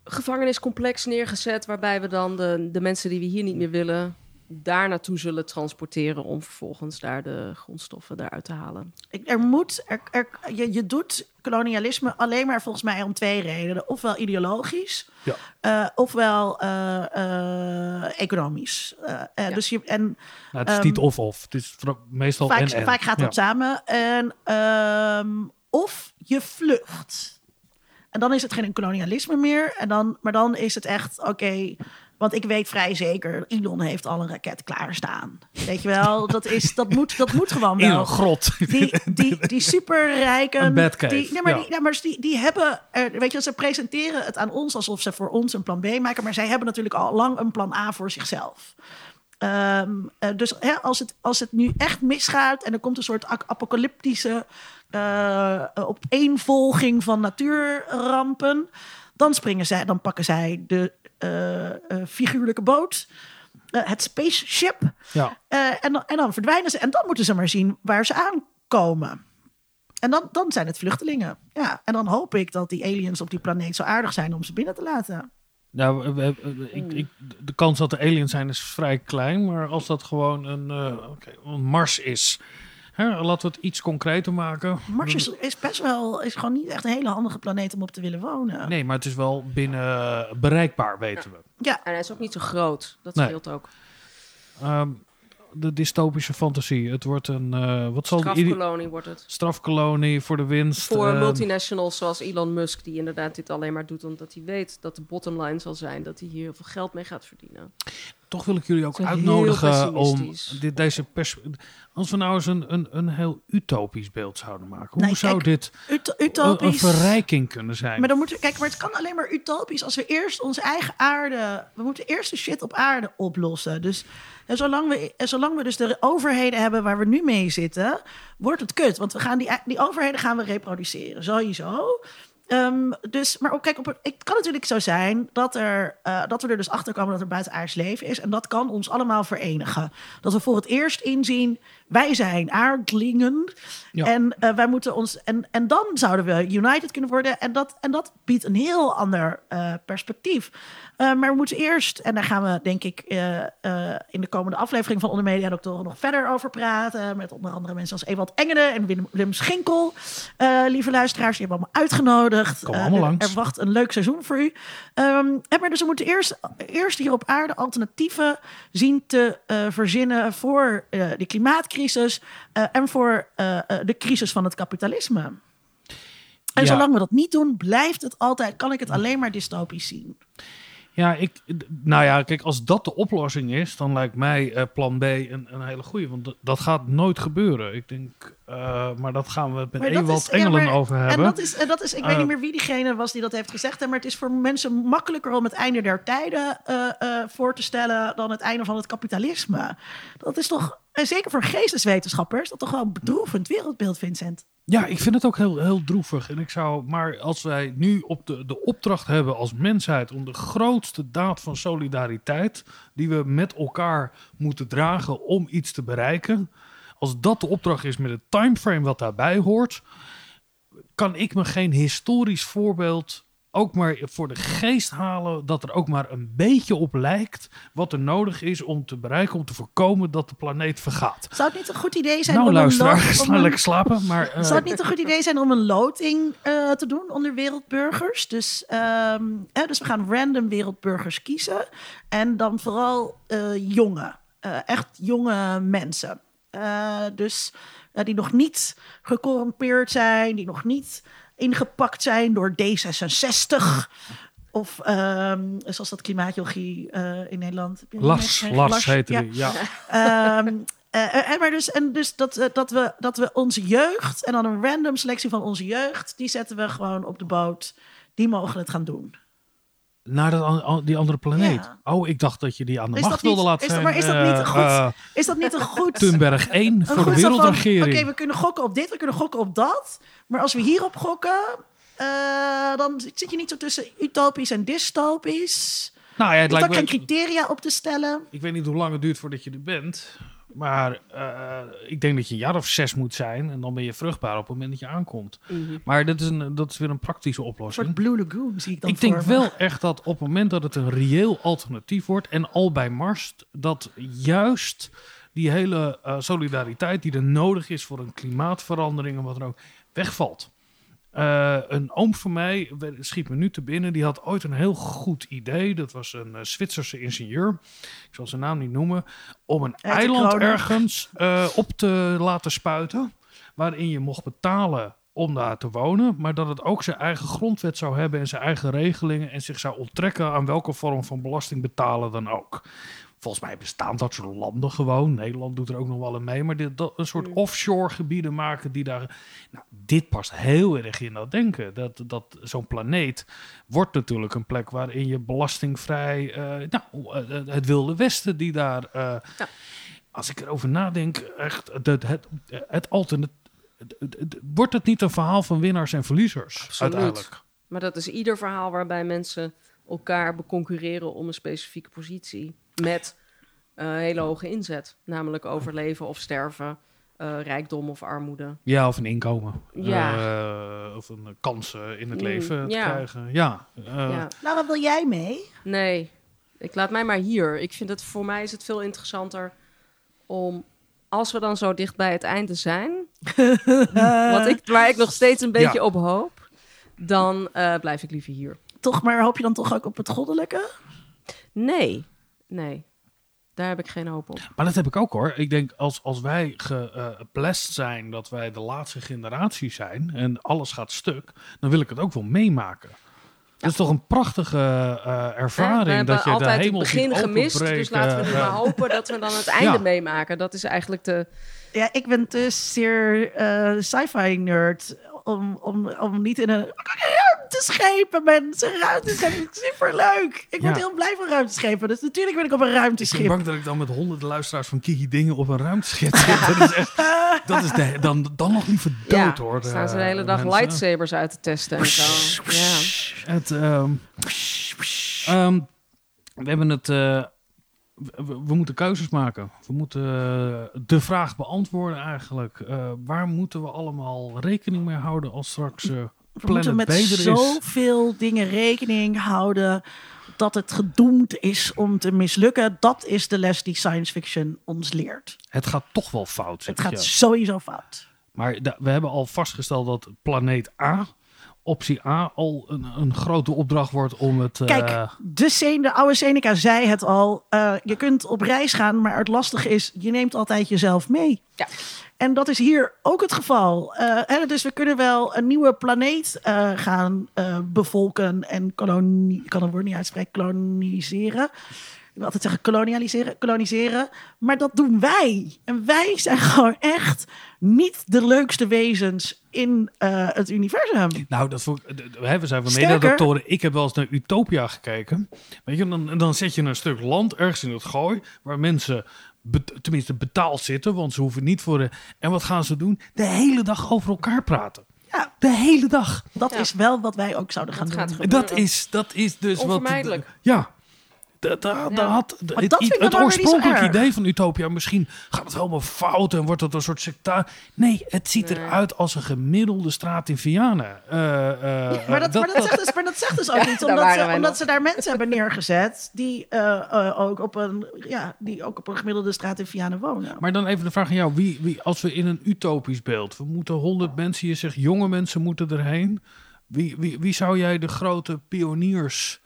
gevangeniscomplex neergezet, waarbij we dan de, de mensen die we hier niet meer willen, daar naartoe zullen transporteren om vervolgens daar de grondstoffen eruit te halen. Ik- Er moet, er, er, je, je doet kolonialisme alleen maar volgens mij om twee redenen. Ofwel ideologisch, Ja. eh, ofwel eh, eh, economisch. Dus je, en Nou, het is Ehm, niet of-of. Het is vooral- meestal vaak, en en. vaak gaat Ja. dat samen. En, ehm, of je vlucht. En dan is het geen kolonialisme meer. En dan, maar dan is het echt, oké... want ik weet vrij zeker, Elon heeft al een raket klaarstaan. Weet je wel, dat, is, dat, moet, dat moet gewoon wel. grot. Die, die, [laughs] die superrijken. Die, nee, maar, ja. die, ja, maar die, die hebben. er- weet je, ze presenteren het aan ons alsof ze voor ons een plan B maken. Maar zij hebben natuurlijk al lang een plan A voor zichzelf. Ehm, eh, dus hè, als, het, als het nu echt misgaat en er komt een soort ap- apocalyptische eh, opeenvolging van natuurrampen, dan springen zij, dan pakken zij de figuurlijke boot, eh, het spaceship, Ja. eh, en, dan, en dan verdwijnen ze. En dan moeten ze maar zien waar ze aankomen. En dan, dan zijn het vluchtelingen. Ja, en dan hoop ik dat die aliens op die planeet zo aardig zijn om ze binnen te laten. Nou, ik, ik, de kans dat er aliens zijn is vrij klein. Maar als dat gewoon een, eh, een Mars is. Hè, laten we het iets concreter maken. Mars is, is best wel, is gewoon niet echt een hele handige planeet om op te willen wonen. Nee, maar het is wel binnen bereikbaar, weten we. Ja. En hij is ook niet zo groot. Dat Nee. scheelt ook. Ehm, de dystopische fantasie. Het wordt een... eh, wat zal Strafkolonie wordt het. strafkolonie voor de winst. Voor eh, multinationals zoals Elon Musk, die inderdaad dit alleen maar doet omdat hij weet dat de bottom line zal zijn dat hij hier heel veel geld mee gaat verdienen. toch wil ik jullie ook uitnodigen om dit, deze pers als we nou eens een, een, een heel utopisch beeld zouden maken. Hoe Nee, zou kijk, dit Ut- een, een utopisch. verrijking kunnen zijn? Maar dan moeten we, kijk, maar het kan alleen maar utopisch als we eerst onze eigen aarde. We moeten eerst de shit op aarde oplossen. Dus en zolang, we, en zolang we dus de overheden hebben waar we nu mee zitten, wordt het kut. Want we gaan die, die overheden gaan we reproduceren, sowieso. Ehm, dus, maar ook, kijk, op, het het kan natuurlijk zo zijn dat, er, eh, dat we er dus achter komen dat er buitenaards leven is. En dat kan ons allemaal verenigen. Dat we voor het eerst inzien, wij zijn aardlingen. Ja. En eh, wij moeten ons. En, en dan zouden we united kunnen worden. En dat, en dat biedt een heel ander eh, perspectief. Eh, maar we moeten eerst, en daar gaan we denk ik in de komende aflevering van Onder Media Doctoren nog verder over praten. Met onder andere mensen als Ewald Engelen en Willem, Willem Schinkel. Lieve luisteraars, die hebben allemaal uitgenodigd. Kom allemaal er- langs. Er wacht een leuk seizoen voor u. Ehm, en maar dus we moeten eerst, eerst hier op aarde alternatieven zien te verzinnen voor de klimaatcrisis eh, en voor eh, eh, de crisis van het kapitalisme. En Ja. zolang we dat niet doen, blijft het altijd, kan ik het alleen maar dystopisch zien. Ja, ik, nou ja, kijk, als dat de oplossing is, dan lijkt mij plan B een, een hele goede. Want dat- gaat nooit gebeuren. Ik denk, maar dat gaan we met Ewald ja, Engelen maar- over hebben. En dat is, en dat is ik weet niet meer wie diegene was die dat heeft gezegd. Maar het is voor mensen makkelijker om het einde der tijden voor te stellen dan het einde van het kapitalisme. Dat is toch, en zeker voor geesteswetenschappers, dat toch wel een bedroevend wereldbeeld, Vincent. Ja, ik vind het ook heel, heel droevig. En ik zou, maar als wij nu op de, de opdracht hebben als mensheid om de grootste daad van solidariteit die we met elkaar moeten dragen om iets te bereiken, als dat de opdracht is met het timeframe wat daarbij hoort, kan ik me geen historisch voorbeeld ook maar voor de geest halen dat er ook maar een beetje op lijkt wat er nodig is om te bereiken, om te voorkomen dat de planeet vergaat. Zou het niet een goed idee zijn Nou, om luisteraar, [laughs] een om lekker slapen. Maar, eh, [laughs] Zou het niet een goed idee zijn om een loting eh, te doen onder wereldburgers? Dus, ehm, hè, dus we gaan random wereldburgers kiezen. En dan vooral eh, jonge, eh, echt jonge mensen. Eh, dus eh, die nog niet gecorrumpeerd zijn, die nog niet ingepakt zijn door D66. Of ehm, zoals dat klimaatjochie eh, in Nederland. Lars? Lars heette die, ja. [laughs] Ehm, eh, en, maar dus, en dus dat, eh, dat, we, dat we onze jeugd, en dan een random selectie van onze jeugd, die zetten we gewoon op de boot. Die mogen het gaan doen. Naar dat die andere planeet. Ja. Oh, ik dacht dat je die aan de Is macht niet- wilde laten is dat- maar is dat niet Eh, een goed- eh, Is dat niet een goed... Thunberg 1 een voor de wereldregering. Oké, we kunnen gokken op dit, we kunnen gokken op dat. Maar als we hierop gokken, eh, dan zit je niet zo tussen utopisch en dystopisch. nou ja, het lijkt me, geen criteria op te stellen. ik weet niet hoe lang het duurt voordat je er bent. Maar eh, ik denk dat je een jaar of zes moet zijn. En dan ben je vruchtbaar op het moment dat je aankomt. Mhm. Maar dat is, een, dat is weer een praktische Een oplossing. soort Blue Lagoon zie ik dan Ik denk me. wel echt dat op het moment dat het een reëel alternatief wordt en al bij Mars, dat juist die hele eh, solidariteit die er nodig is voor een klimaatverandering en wat dan ook, wegvalt. Eh, een oom van mij schiet me nu te binnen. Die had ooit een heel goed idee. Dat was een eh, Zwitserse ingenieur. Ik zal zijn naam niet noemen. Om een eiland ergens eh, op te laten spuiten. Waarin je mocht betalen om daar te wonen. Maar dat het ook zijn eigen grondwet zou hebben. En zijn eigen regelingen. En zich zou onttrekken aan welke vorm van belasting betalen dan ook. Volgens mij bestaan dat soort landen gewoon. Nederland doet er ook nog wel aan mee. Maar dit, dat, een soort offshore gebieden maken die daar... Nou, dit past heel erg in dat denken. Dat, dat zo'n planeet wordt natuurlijk een plek waarin je belastingvrij... eh, nou, eh, het wilde westen die daar... eh, Als ik erover nadenk, echt, het, het, het, alternatief... Wordt het niet een verhaal van winnaars en verliezers Absoluut. uiteindelijk? Maar dat is ieder verhaal waarbij mensen elkaar beconcurreren om een specifieke positie. Met eh, hele hoge inzet. Namelijk overleven of sterven, eh, rijkdom of armoede. Ja, of een inkomen. Ja. Eh, of een kans eh, in het Mm, leven te ja. krijgen. Ja. eh, ja. Nou, wat wil jij mee? Nee, ik laat mij maar hier. Ik vind het voor mij is het veel interessanter om als we dan zo dicht bij het einde zijn, [laughs] wat ik, waar ik nog steeds een beetje Ja. op hoop, dan eh, blijf ik liever hier. Toch, maar hoop je dan toch ook op het goddelijke? Nee, nee. Daar heb ik geen hoop op. Maar dat heb ik ook hoor. Ik denk als, als wij geblest zijn dat wij de laatste generatie zijn en alles gaat stuk, dan wil ik het ook wel meemaken. Dat is toch een prachtige eh, ervaring we hebben dat je de altijd het hemel begin ziet gemist, dus laten we nu Eh, maar hopen dat we dan het [laughs] einde Ja. meemaken. Dat is eigenlijk de... Ja, ik ben te zeer eh, sci-fi nerd om, om, om niet in een ruimteschepen, mensen. Ruimteschepen is superleuk. Ik word Ja. heel blij van ruimteschepen. Dus natuurlijk ben ik op een Ik ben ruimteschip. bang dat ik dan met honderden luisteraars van Kiki Dingen op een ruimteschip zit. Dat is echt, [laughs] dat is de, dan, dan dan nog liever dood ja, hoor. de staan ze de hele dag mensen. lightsabers uit te testen en zo. Ja. Het, ehm, ehm, we hebben het. eh, we, we moeten keuzes maken. We moeten eh, de vraag beantwoorden eigenlijk. Eh, waar moeten we allemaal rekening mee houden als straks eh We moeten met is? zoveel dingen rekening houden dat het gedoemd is om te mislukken. Dat is de les die science fiction ons leert. Het gaat toch wel fout. zeg Het gaat je. sowieso fout. Maar we hebben al vastgesteld dat planeet A, optie A, al een, een grote opdracht wordt om het. eh, Kijk, de, Sen- de oude Seneca zei het al. eh, je kunt op reis gaan, maar het lastige is, je neemt altijd jezelf mee. Ja. En dat is hier ook het geval. Eh, hè, dus we kunnen wel een nieuwe planeet eh, gaan eh, bevolken en kolonie, ik kan het woord niet uitspreken, koloniseren. Ik wil altijd zeggen kolonialiseren, koloniseren. Maar dat doen wij. En wij zijn gewoon echt niet de leukste wezens in eh, het universum. Nou, dat hè, we zijn van mediadoktoren. Ik heb wel eens naar Utopia gekeken. Weet je, dan, dan zet je een stuk land ergens in het gooi. Waar mensen tenminste betaald zitten. Want ze hoeven niet voor de. En wat gaan ze doen? De hele dag over elkaar praten. Ja. De hele dag. Dat Ja. is wel wat wij ook zouden gaan Dat doen. dat is, dat is dus wat. Onvermijdelijk. Ja. Had, het, dat vind ik het erg. idee van Utopia, misschien gaat het helemaal fout en wordt het een soort sectaar. Nee, het ziet Nee. eruit als een gemiddelde straat in Vianen. Eh, eh, Maar dat, maar, dat zegt dus, maar dat zegt dus ook [laughs] Ja, niet. Omdat, ze, omdat ze daar mensen hebben neergezet die, eh, eh, ook op een, ja, die ook op een gemiddelde straat in Vianen wonen. Maar dan even de vraag aan jou. Wie, wie, als we in een utopisch beeld, we moeten honderd mensen, je zegt jonge mensen moeten erheen. Wie, wie, wie zou jij de grote pioniers,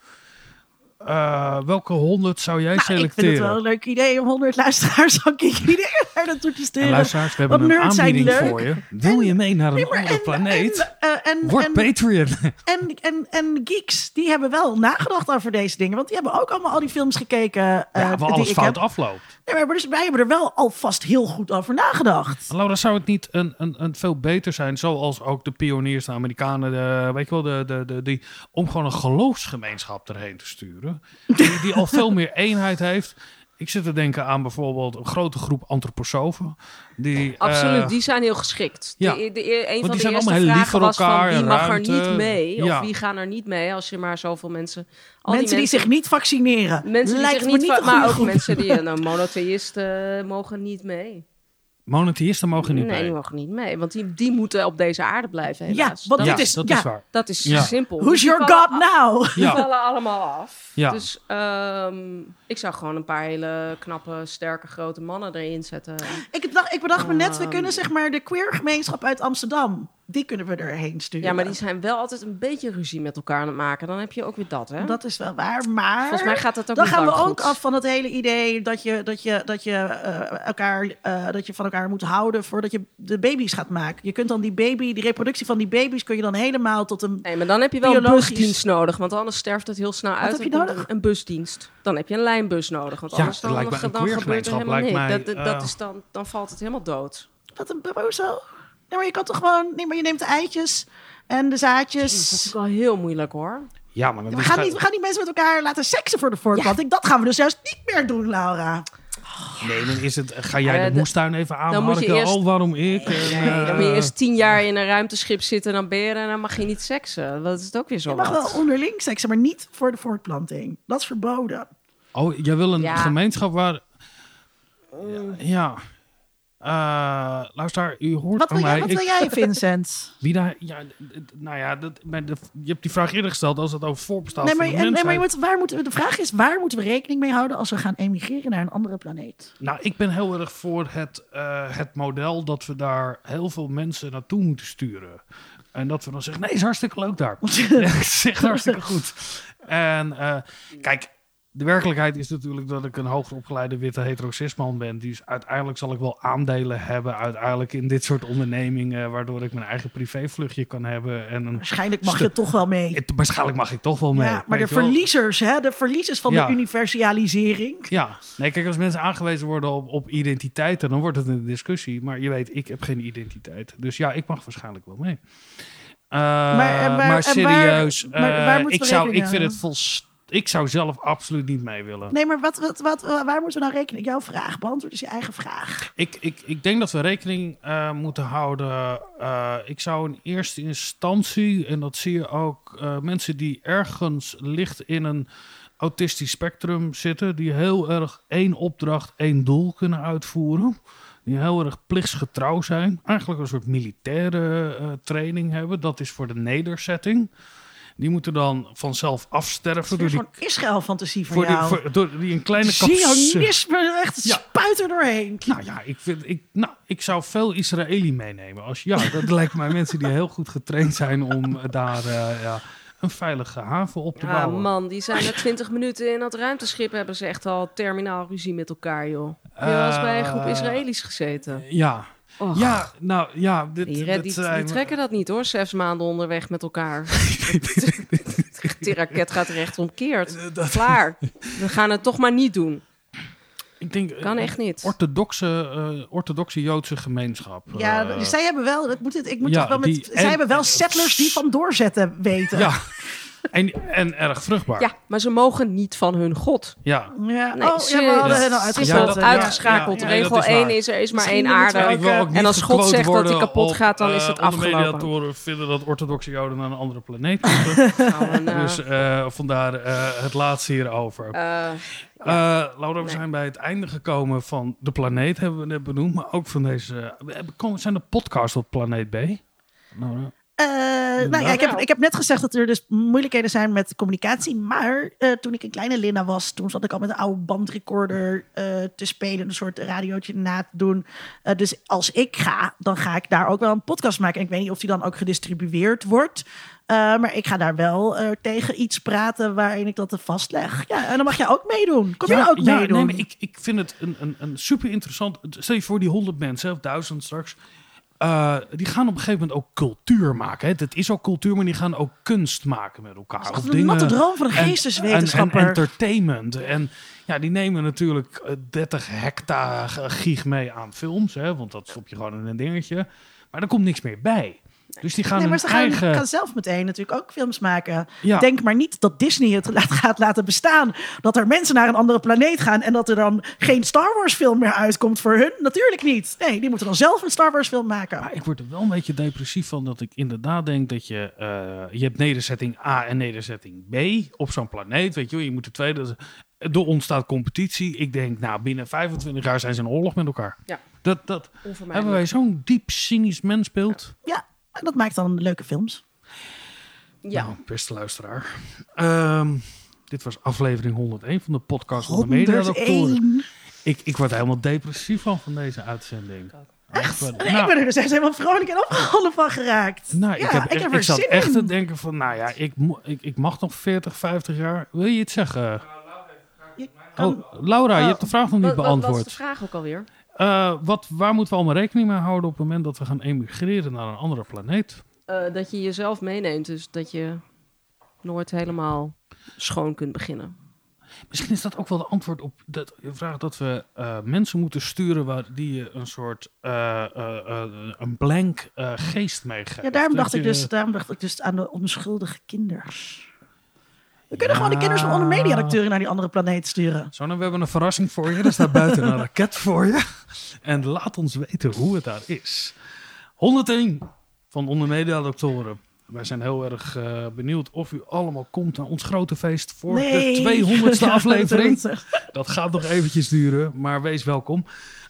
eh, welke honderd zou jij Nou, ik vind selecteren? het wel een leuk idee om 100 luisteraars van Kiki Dingen daar naartoe te en sturen. luisteraars, we hebben een aanbieding voor je. Wil je mee naar een Nee, andere en- planeet? En, eh, en, Word en, Patreon. [laughs] en, en, en geeks, die hebben wel nagedacht over deze dingen. Want die hebben ook allemaal al die films gekeken. eh, ja, waar die alles fout heb. afloopt. Maar dus wij hebben er wel alvast heel goed over nagedacht. Laura, zou het niet een, een, een veel beter zijn, zoals ook de pioniers, de Amerikanen, de, weet je wel, de, de, de, die, om gewoon een geloofsgemeenschap erheen te sturen, die, die al veel meer eenheid heeft. Ik zit te denken aan bijvoorbeeld een grote groep antroposofen. Die, Absoluut, eh, die zijn heel geschikt. ja. De, de, een die van de zijn eerste allemaal heel lief vragen voor was elkaar, van wie mag ruimte. er niet mee? Ja. Of wie gaan er niet mee als je maar zoveel mensen... Al mensen die, mensen zich niet vaccineren. Mensen die Lijkt zich niet, niet va- een goede maar ook mensen die [laughs] nou, monotheïsten mogen niet mee. Monotheïsten mogen niet nee, mee. die mogen niet mee, want die, die moeten op deze aarde blijven Ja, want dat, ja, dit is, dat ja, is waar. dat is Ja. simpel. Who's Dus your god now? Die Ja. vallen allemaal af. Ja. Dus ehm, ik zou gewoon een paar hele knappe, sterke, grote mannen erin zetten. Ik bedacht, ik bedacht me net, we Ehm. kunnen zeg maar de queer gemeenschap uit Amsterdam, die kunnen we erheen sturen. Ja, maar die zijn wel altijd een beetje ruzie met elkaar aan het maken. Dan heb je ook weer dat, hè? Dat is wel waar, maar... Volgens mij gaat dat ook dan gaan we ook goed. af van het hele idee dat je, dat je, dat je, eh, elkaar, eh, dat je van elkaar moet houden voordat je de baby's gaat maken. Je kunt dan die baby, die reproductie van die baby's, kun je dan helemaal tot een... Nee, maar dan heb je wel een busdienst nodig, want anders sterft het heel snel uit. heb je nodig? Een busdienst. Dan heb je een lijnbus nodig, want Ja, anders dan, dan gebeurt er helemaal niks. dat, dat eh, is dan, dan valt het helemaal dood. Wat een hoezo? Nee, maar je kan toch gewoon... Nee, maar je neemt de eitjes en de zaadjes. Dat is wel heel moeilijk, hoor. Ja, maar we, gaan niet, we gaan niet mensen met elkaar laten seksen voor de voortplanting. Dat gaan we dus juist niet meer doen, Laura. Nee, dan is het. Ga jij de de- moestuin even dan moet je eerst- Oh, waarom ik? En, Nee, dan moet je eh, eerst tien jaar in een ruimteschip zitten en dan ben je en dan mag je niet seksen. Dat is het ook weer zo Je mag wat. wel onderling seksen, maar niet voor de voortplanting. Dat is verboden. Oh, jij wil een Ja. gemeenschap waar. Ja. Eh luister, u hoort Wat wil, jij, mij. wat Ik- wil jij, Vincent? [laughs] Wie daar, ja, nou ja, dat, de, je hebt die vraag eerder gesteld als het over voorbestaan Nee, maar, en- nee, maar je moet, waar moeten we, de vraag is, waar moeten we rekening mee houden als we gaan emigreren naar een andere planeet? Nou, ik ben heel erg voor het, eh, het model dat we daar heel veel mensen naartoe moeten sturen. En dat we dan zeggen, nee, is hartstikke leuk daar. [laughs] [laughs] Echt hartstikke goed. En eh, kijk, de werkelijkheid is natuurlijk dat ik een hoger opgeleide witte hetero cisman ben. Dus uiteindelijk zal ik wel aandelen hebben uiteindelijk in dit soort ondernemingen. Waardoor ik mijn eigen privévluchtje kan hebben. En een Waarschijnlijk mag je toch wel mee. Het- Waarschijnlijk mag ik toch wel mee. Ja, maar de verliezers, hè? de verliezers van Ja. de universalisering. Ja, nee, kijk, als mensen aangewezen worden op, op identiteiten, dan wordt het een discussie. Maar je weet, ik heb geen identiteit. Dus ja, ik mag waarschijnlijk wel mee. Eh, maar, en serieus, waar- maar waar eh, ik, zou, ik vind het volst, Ik zou zelf absoluut niet mee willen. Nee, maar wat, wat, wat, waar moeten we nou rekening? Jouw vraag, beantwoord eens je eigen vraag. Ik, ik, ik denk dat we rekening eh, moeten houden. eh, ik zou in eerste instantie, en dat zie je ook, eh, mensen die ergens licht in een autistisch spectrum zitten, die heel erg één opdracht, één doel kunnen uitvoeren. Die heel erg plichtsgetrouw zijn. Eigenlijk een soort militaire training hebben. Dat is voor de nederzetting. Die moeten dan vanzelf afsterven. Door zo'n die, Israël-fantasie van voor die, jou. voor, door die een kleine. Zionisme, echt Ja. spuit er doorheen. Nou ja, ik, vind, ik, nou, ik zou veel Israëli meenemen. Als, ja, dat [laughs] lijkt mij mensen die heel goed getraind zijn om daar eh, ja, een veilige haven op te Ja, bouwen. man, die zijn er 20 minuten in dat ruimteschip. Hebben ze echt al terminaal ruzie met elkaar, joh. Heb je wel eens bij een groep Eh, Israëli's gezeten? Ja. Och. Ja, nou ja. Dit, Die, red- dit die, zijn- die trekken dat niet hoor, zes maanden onderweg met elkaar. [laughs] die raket gaat rechtsomkeerd. [laughs] Klaar. We gaan het toch maar niet doen. Ik denk, Kan eh, echt niet. Orthodoxe, eh, orthodoxe Joodse gemeenschap. Ja, eh, zij hebben wel, dat moet het, ik moet ja, toch wel met, die- zij en- hebben wel settlers die van doorzetten weten. Ja, [laughs] en, en erg vruchtbaar. Ja, maar ze mogen niet van hun god. Ja. Ja, Nee, oh, ja, we hadden hen al Het is uitgeschakeld. al Ja, dat- uitgeschakeld. ja, ja, Regel dat is 1 waar. is er is maar één aarde. En als God zegt dat die worden kapot op, gaat, dan eh, is het onder afgelopen. mediatoren vinden dat orthodoxe Joden naar een andere planeet moeten. [laughs] Nou, eh, dus eh, vandaar eh, het laatste hierover. eh, Eh, Laura, we zijn bij het einde gekomen van de planeet, hebben we net benoemd. Maar ook van deze... we zijn de podcasts op planeet B? Laura? Eh, nou ja, ik heb, ik heb net gezegd dat er dus moeilijkheden zijn met communicatie. Maar eh, toen ik een kleine Linda was, toen zat ik al met een oude bandrecorder eh, te spelen. Een soort radiootje na te doen. Dus als ik ga, dan ga ik daar ook wel een podcast maken. En ik weet niet of die dan ook gedistribueerd wordt. Maar ik ga daar wel tegen iets praten waarin ik dat er vastleg. Ja, en dan mag jij ook meedoen. Kom je ook ja, meedoen? nee, maar ik, ik vind het een, een, een super interessant. Stel je voor die honderd mensen of duizend straks. Eh, die gaan op een gegeven moment ook cultuur maken. Hè. Het is ook cultuur, maar die gaan ook kunst maken met elkaar. Dat is een natte droom van een en- geesteswetenschapper. En, en entertainment. En ja, die nemen natuurlijk eh, 30 hectare gig mee aan films. Hè, want dat stop je gewoon in een dingetje. Maar er komt niks meer bij. Dus die gaan Nee, maar hun ze gaan, eigen... gaan zelf meteen natuurlijk ook films maken. Ja. Denk maar niet dat Disney het laat, gaat laten bestaan. Dat er mensen naar een andere planeet gaan en dat er dan geen Star Wars film meer uitkomt voor hun. Natuurlijk niet. Nee, die moeten dan zelf een Star Wars film maken. Maar ik word er wel een beetje depressief van dat ik inderdaad denk dat je... eh, je hebt nederzetting A en nederzetting B op zo'n planeet. Weet je wel, je moet de tweede... Er ontstaat competitie. Ik denk, nou, binnen 25 jaar zijn ze in oorlog met elkaar. Ja. Dat, dat hebben wij zo'n diep cynisch mensbeeld. Ja, en dat maakt dan leuke films. Ja. Nou, beste luisteraar. Ehm, dit was aflevering 101 van de podcast van de Media 101. Ik, ik word helemaal depressief van, van deze uitzending. Echt? Nee, ik ben er dus echt helemaal vrolijk en opgewonden van geraakt. Nou, ik, heb, ik echt- ik zat zin echt in. te denken van, nou ja, ik, mo- ik, ik mag nog 40, 50 jaar. Wil je iets zeggen? Je kan- Oh, Laura, je Oh, hebt de vraag nog niet Wat, wat, beantwoord. de vraag ook alweer? Eh, wat, waar moeten we allemaal rekening mee houden op het moment dat we gaan emigreren naar een andere planeet? Eh, dat je jezelf meeneemt, dus dat je nooit helemaal schoon kunt beginnen. Misschien is dat ook wel de antwoord op de vraag dat we eh, mensen moeten sturen waar die je een soort eh, eh, eh, een blank eh, geest meegeeft. Ja, daarom Dat dacht, ik je- dus, daarom dacht ik dus aan de onschuldige kinders. We kunnen Ja. gewoon de kinderen van onder mediadacteuren naar die andere planeet sturen. Zo, nou, we hebben een verrassing voor je. Er staat buiten een raket voor je. En laat ons weten hoe het daar is. 101 van Onder Media Doctoren. Wij zijn heel erg eh, benieuwd of u allemaal komt naar ons grote feest voor Nee. de 200ste [laughs] Ja, aflevering. Dat gaat nog eventjes duren, maar wees welkom.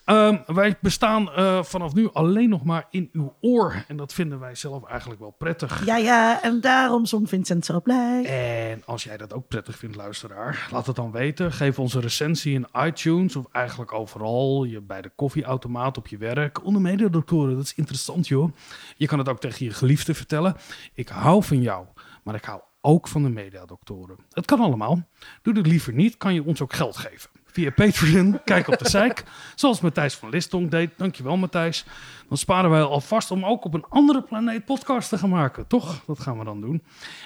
Ehm, wij bestaan eh, vanaf nu alleen nog maar in uw oor. En dat vinden wij zelf eigenlijk wel prettig. Ja, ja, en daarom zong Vincent zo blij. En als jij dat ook prettig vindt, luisteraar, laat het dan weten. Geef ons een recensie in iTunes of eigenlijk overal. Je, bij de koffieautomaat op je werk. Onder mediadoktoren, dat is interessant joh. Je kan het ook tegen je geliefde vertellen. Ik hou van jou, maar ik hou ook van de mediadoktoren. Het kan allemaal. Doe dit liever niet, kan je ons ook geld geven. Via Patreon, [laughs] kijk op de zeik. Zoals Matthijs van Listonk deed. Dankjewel Matthijs. Dan sparen wij alvast om ook op een andere planeet podcast te gaan maken. Toch? Dat gaan we dan doen.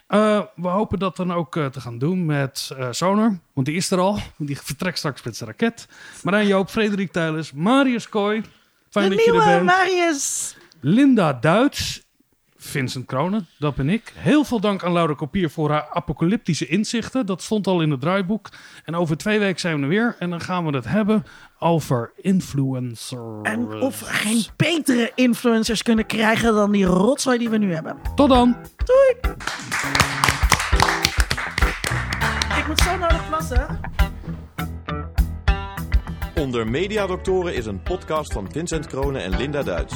Uh, we hopen dat dan ook uh, te gaan doen met uh, Sonar. Want die is er al. Die vertrekt straks met zijn raket. Marijn Joop, Frederik Tijlers, Marius Kooi. Fijn de dat je er nieuwe bent. Marius. Linda Duits. Vincent Kronen, dat ben ik. Heel veel dank aan Laura Kopier voor haar apocalyptische inzichten. Dat stond al in het draaiboek. En over twee weken zijn we er weer. En dan gaan we het hebben over influencers. En of we geen betere influencers kunnen krijgen dan die rotzooi die we nu hebben. Tot dan. Doei. Ik moet zo nodig plassen. Onder Mediadoktoren is een podcast van Vincent Kronen en Linda Duits.